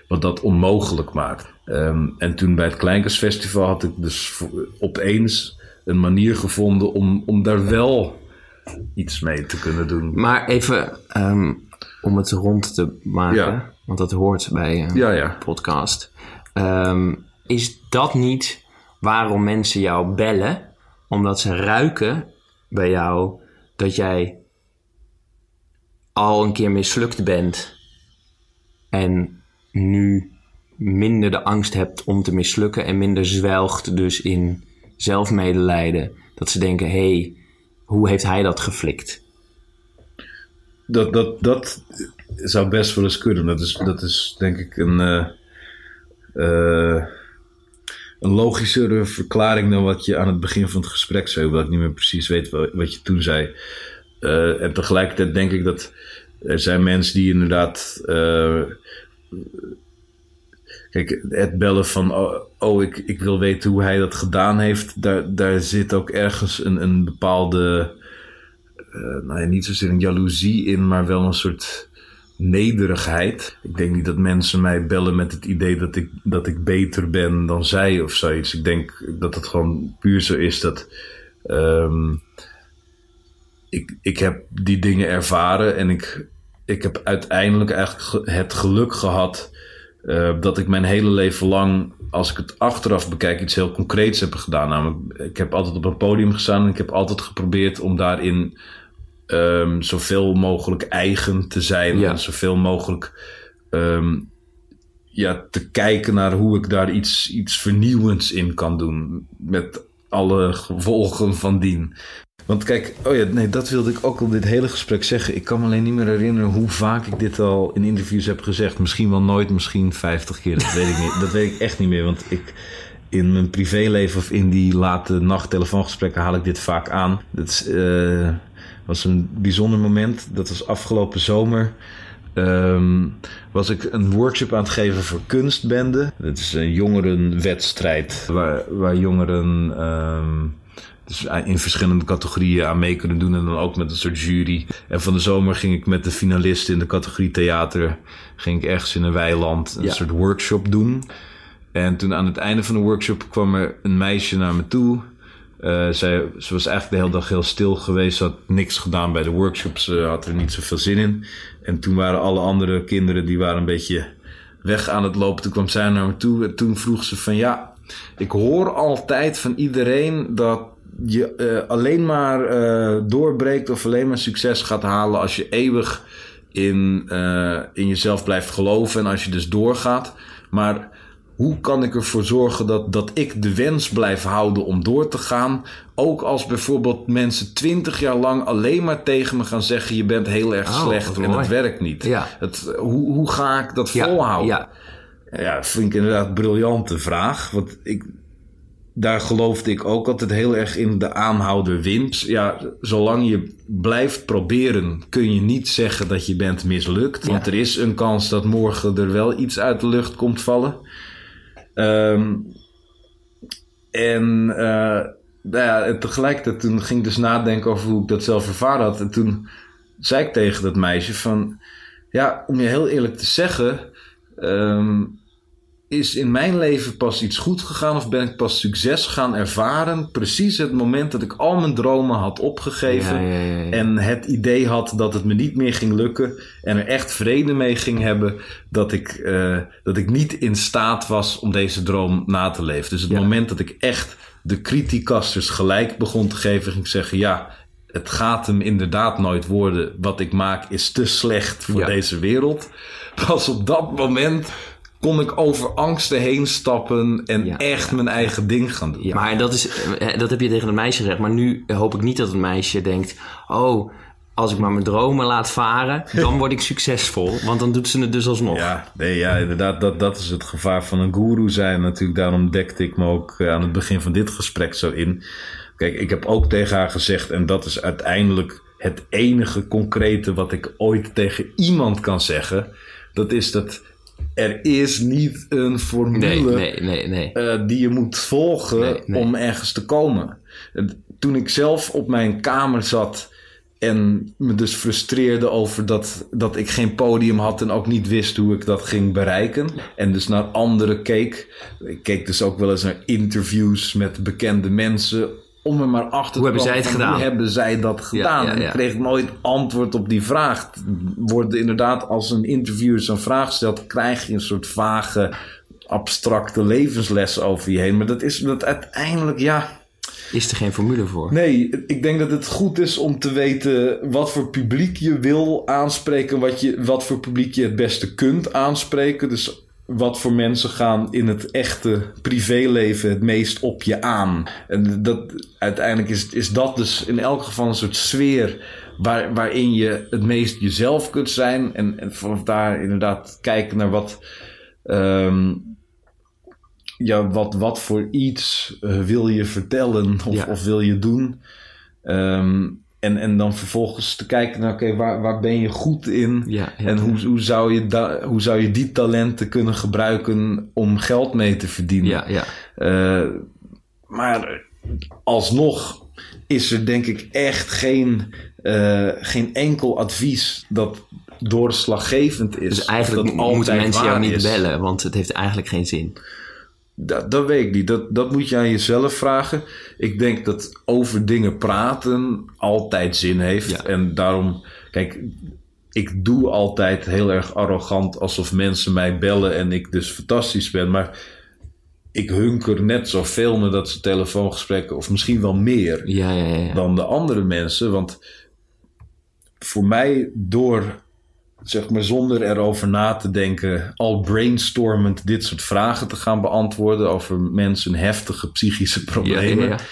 wat dat onmogelijk maakt. Um, en toen bij het Kleinkersfestival had ik dus opeens een manier gevonden om, om daar wel iets mee te kunnen doen. Maar even um, om het rond te maken, want dat hoort bij een ja, ja. podcast. Um, is dat niet waarom mensen jou bellen? Omdat ze ruiken bij jou dat jij al een keer mislukt bent en nu minder de angst hebt om te mislukken en minder zwelgt dus in zelfmedelijden. Dat ze denken, hé, hey, hoe heeft hij dat geflikt? Dat, dat, dat zou best wel eens kunnen. Dat is, dat is denk ik een, uh, uh, een logischere verklaring dan wat je aan het begin van het gesprek zei. Hoewel ik niet meer precies weet wat je toen zei. Uh, en tegelijkertijd denk ik dat er zijn mensen die inderdaad Kijk, het bellen van, oh, oh, ik, ik wil weten hoe hij dat gedaan heeft, daar, daar zit ook ergens een, een bepaalde, uh, nou ja, niet zozeer een jaloezie in, maar wel een soort nederigheid. Ik denk niet dat mensen mij bellen met het idee dat ik, dat ik beter ben dan zij of zoiets. Ik denk dat het gewoon puur zo is dat. Um, ik, ik heb die dingen ervaren en ik, ik heb uiteindelijk eigenlijk het geluk gehad uh, dat ik mijn hele leven lang, als ik het achteraf bekijk, iets heel concreets heb gedaan. Namelijk, ik heb altijd op een podium gestaan en ik heb altijd geprobeerd om daarin um, zoveel mogelijk eigen te zijn. En zoveel mogelijk um, ja, te kijken naar hoe ik daar iets, iets vernieuwends in kan doen. Met alle gevolgen van dien. Want kijk, oh ja, nee, dat wilde ik ook al dit hele gesprek zeggen. Ik kan me alleen niet meer herinneren hoe vaak ik dit al in interviews heb gezegd. Misschien wel nooit, misschien 50 keer. Dat weet ik niet. Dat weet ik echt niet meer. Want ik, in mijn privéleven of in die late nacht telefoongesprekken haal ik dit vaak aan. Dat uh, was een bijzonder moment. Dat was afgelopen zomer. Um, was ik een workshop aan het geven voor kunstbenden. Dat is een jongerenwedstrijd waar, waar jongeren. Um, dus in verschillende categorieën aan mee kunnen doen. En dan ook met een soort jury. En van de zomer ging ik met de finalisten in de categorie theater. Ging ik ergens in een weiland een soort workshop doen. En toen aan het einde van de workshop kwam er een meisje naar me toe. Uh, zij, ze was eigenlijk de hele dag heel stil geweest. Ze had niks gedaan bij de workshop. Ze had er niet zoveel zin in. En toen waren alle andere kinderen die waren een beetje weg aan het lopen. Toen kwam zij naar me toe. En toen vroeg ze van ja, ik hoor altijd van iedereen dat je uh, alleen maar uh, doorbreekt of alleen maar succes gaat halen als je eeuwig in, uh, in jezelf blijft geloven en als je dus doorgaat. Maar hoe kan ik ervoor zorgen dat, dat ik de wens blijf houden om door te gaan? Ook als bijvoorbeeld mensen twintig jaar lang alleen maar tegen me gaan zeggen: je bent heel erg oh, slecht en het werkt niet. Ja. Het, hoe, hoe ga ik dat volhouden? Ja, ja. ja, vind ik inderdaad een briljante vraag. Want ik, daar geloofde ik ook altijd heel erg in de aanhouder wint. Ja, zolang je blijft proberen, kun je niet zeggen dat je bent mislukt. Want er is een kans dat morgen er wel iets uit de lucht komt vallen. Um, en uh, nou ja, tegelijkertijd toen ging ik dus nadenken over hoe ik dat zelf ervaren had. En toen zei ik tegen dat meisje van... Ja, om je heel eerlijk te zeggen... ehm, is in mijn leven pas iets goed gegaan of ben ik pas succes gaan ervaren? Precies het moment dat ik al mijn dromen had opgegeven Ja, ja, ja, ja. en het idee had dat het me niet meer ging lukken en er echt vrede mee ging hebben dat ik, eh, dat ik niet in staat was om deze droom na te leven. Dus het moment dat ik echt de criticasters gelijk begon te geven, ging ik zeggen ja. Het gaat hem inderdaad nooit worden. Wat ik maak is te slecht voor Ja. deze wereld. Pas op dat moment kon ik over angsten heen stappen en Ja, echt ja, mijn eigen ding gaan doen. Ja. Maar dat, is, eh, dat heb je tegen het meisje gezegd. Maar nu hoop ik niet dat het meisje denkt... Oh, als ik maar mijn dromen laat varen... dan word ik succesvol. Want dan doet ze het dus alsnog. Ja, nee, ja inderdaad, dat, dat is het gevaar van een guru zijn. Natuurlijk, daarom dekte ik me ook eh, aan het begin van dit gesprek zo in. Kijk, ik heb ook tegen haar gezegd, en dat is uiteindelijk het enige concrete wat ik ooit tegen iemand kan zeggen. Dat is dat er is niet een formule Nee, nee, nee, nee. eh, die je moet volgen om ergens te komen. En Toen ik zelf op mijn kamer zat en me dus frustreerde over dat, dat ik geen podium had en ook niet wist hoe ik dat ging bereiken. En dus naar anderen keek. Ik keek dus ook wel eens naar interviews met bekende mensen. Om er maar achter Hoe te hebben zij komen het gedaan? Hoe hebben zij dat gedaan? ja, En ja. ik kreeg nooit antwoord op die vraag. Wordt inderdaad, als een interviewer zo'n vraag stelt, krijg je een soort vage, abstracte levensles over je heen. Maar dat is dat uiteindelijk, ja. Is er geen formule voor? Nee, ik denk dat het goed is om te weten wat voor publiek je wil aanspreken, wat, je, wat voor publiek je het beste kunt aanspreken. Dus wat voor mensen gaan in het echte privéleven het meest op je aan. En dat, uiteindelijk is, is dat dus in elk geval een soort sfeer waar, waarin je het meest jezelf kunt zijn. En, en vanaf daar inderdaad kijken naar wat. ehm, ja, wat, wat voor iets eh, wil je vertellen of, Ja. of wil je doen? Ehm, en, en dan vervolgens te kijken naar, oké, waar, waar ben je goed in? Ja, ja, en hoe, hoe, zou je da- hoe zou je die talenten kunnen gebruiken om geld mee te verdienen? Ja, ja. Eh, maar alsnog is er denk ik echt geen, eh, geen enkel advies dat doorslaggevend is. Dus eigenlijk moeten mensen jou niet is. bellen, want het heeft eigenlijk geen zin. Dat, dat weet ik niet. Dat, dat moet je aan jezelf vragen. Ik denk dat over dingen praten altijd zin heeft. Ja. En daarom, kijk, ik doe altijd heel erg arrogant alsof mensen mij bellen en ik dus fantastisch ben. Maar ik hunker net zoveel naar dat soort telefoongesprekken, of misschien wel meer Ja, ja, ja. ja. dan de andere mensen. Want voor mij, door zeg maar zonder erover na te denken, al brainstormend dit soort vragen te gaan beantwoorden over mensen heftige psychische problemen. Ja, ja, ja.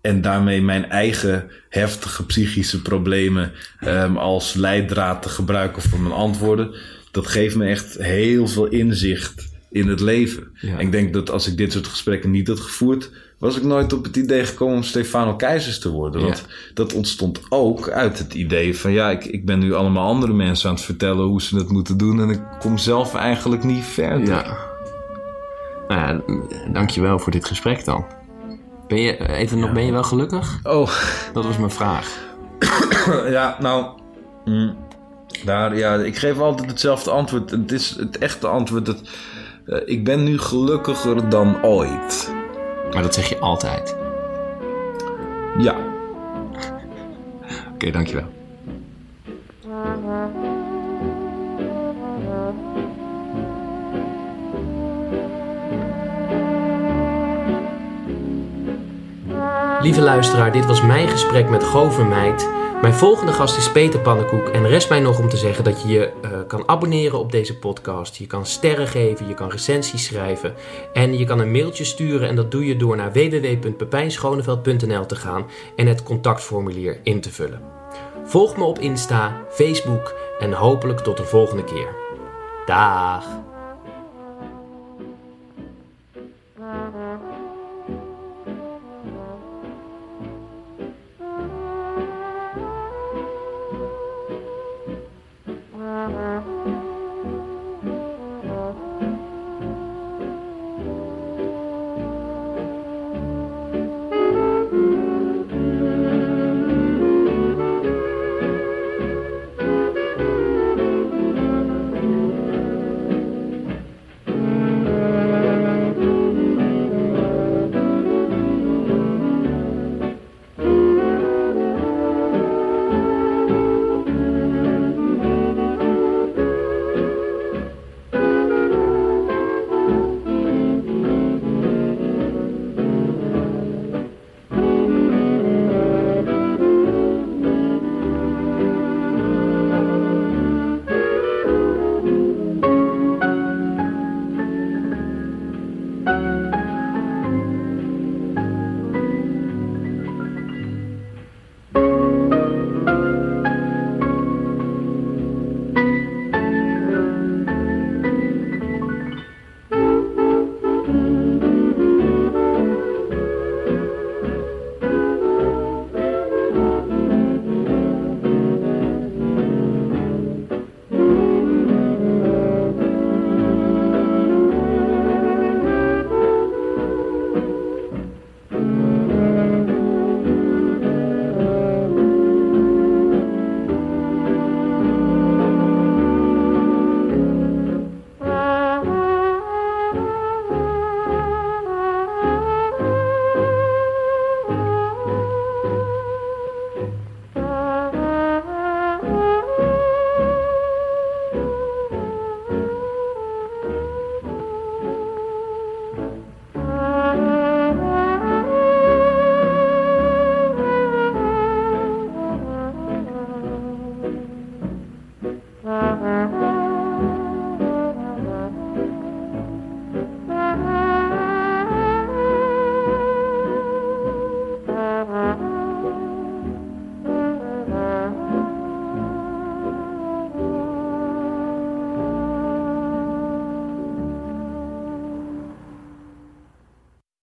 En daarmee mijn eigen heftige psychische problemen ehm, als leidraad te gebruiken voor mijn antwoorden. Dat geeft me echt heel veel inzicht in het leven. Ja. En ik denk dat als ik dit soort gesprekken niet had gevoerd, was ik nooit op het idee gekomen om Stefano Keizers te worden. Ja. Want dat ontstond ook uit het idee van ja, ik, ik ben nu allemaal andere mensen aan het vertellen hoe ze het moeten doen. En ik kom zelf eigenlijk niet verder. Ja. Nou ja, dankjewel voor dit gesprek dan. Ben je, even nog, ben je wel gelukkig? Oh, Dat was mijn vraag. ja, nou. mm, daar, ja, ik geef altijd hetzelfde antwoord. Het is het echte antwoord dat. Eh, ik ben nu gelukkiger dan ooit. Maar dat zeg je altijd. Ja. Oké, dankjewel. Lieve luisteraar, dit was mijn gesprek met Gover Meid. Mijn volgende gast is Peter Pannenkoek. En rest mij nog om te zeggen dat je je eh, kan abonneren op deze podcast. Je kan sterren geven, je kan recensies schrijven. En je kan een mailtje sturen. En dat doe je door naar www.pepijnschoneveld.nl te gaan en het contactformulier in te vullen. Volg me op Insta, Facebook en hopelijk tot de volgende keer. Daag!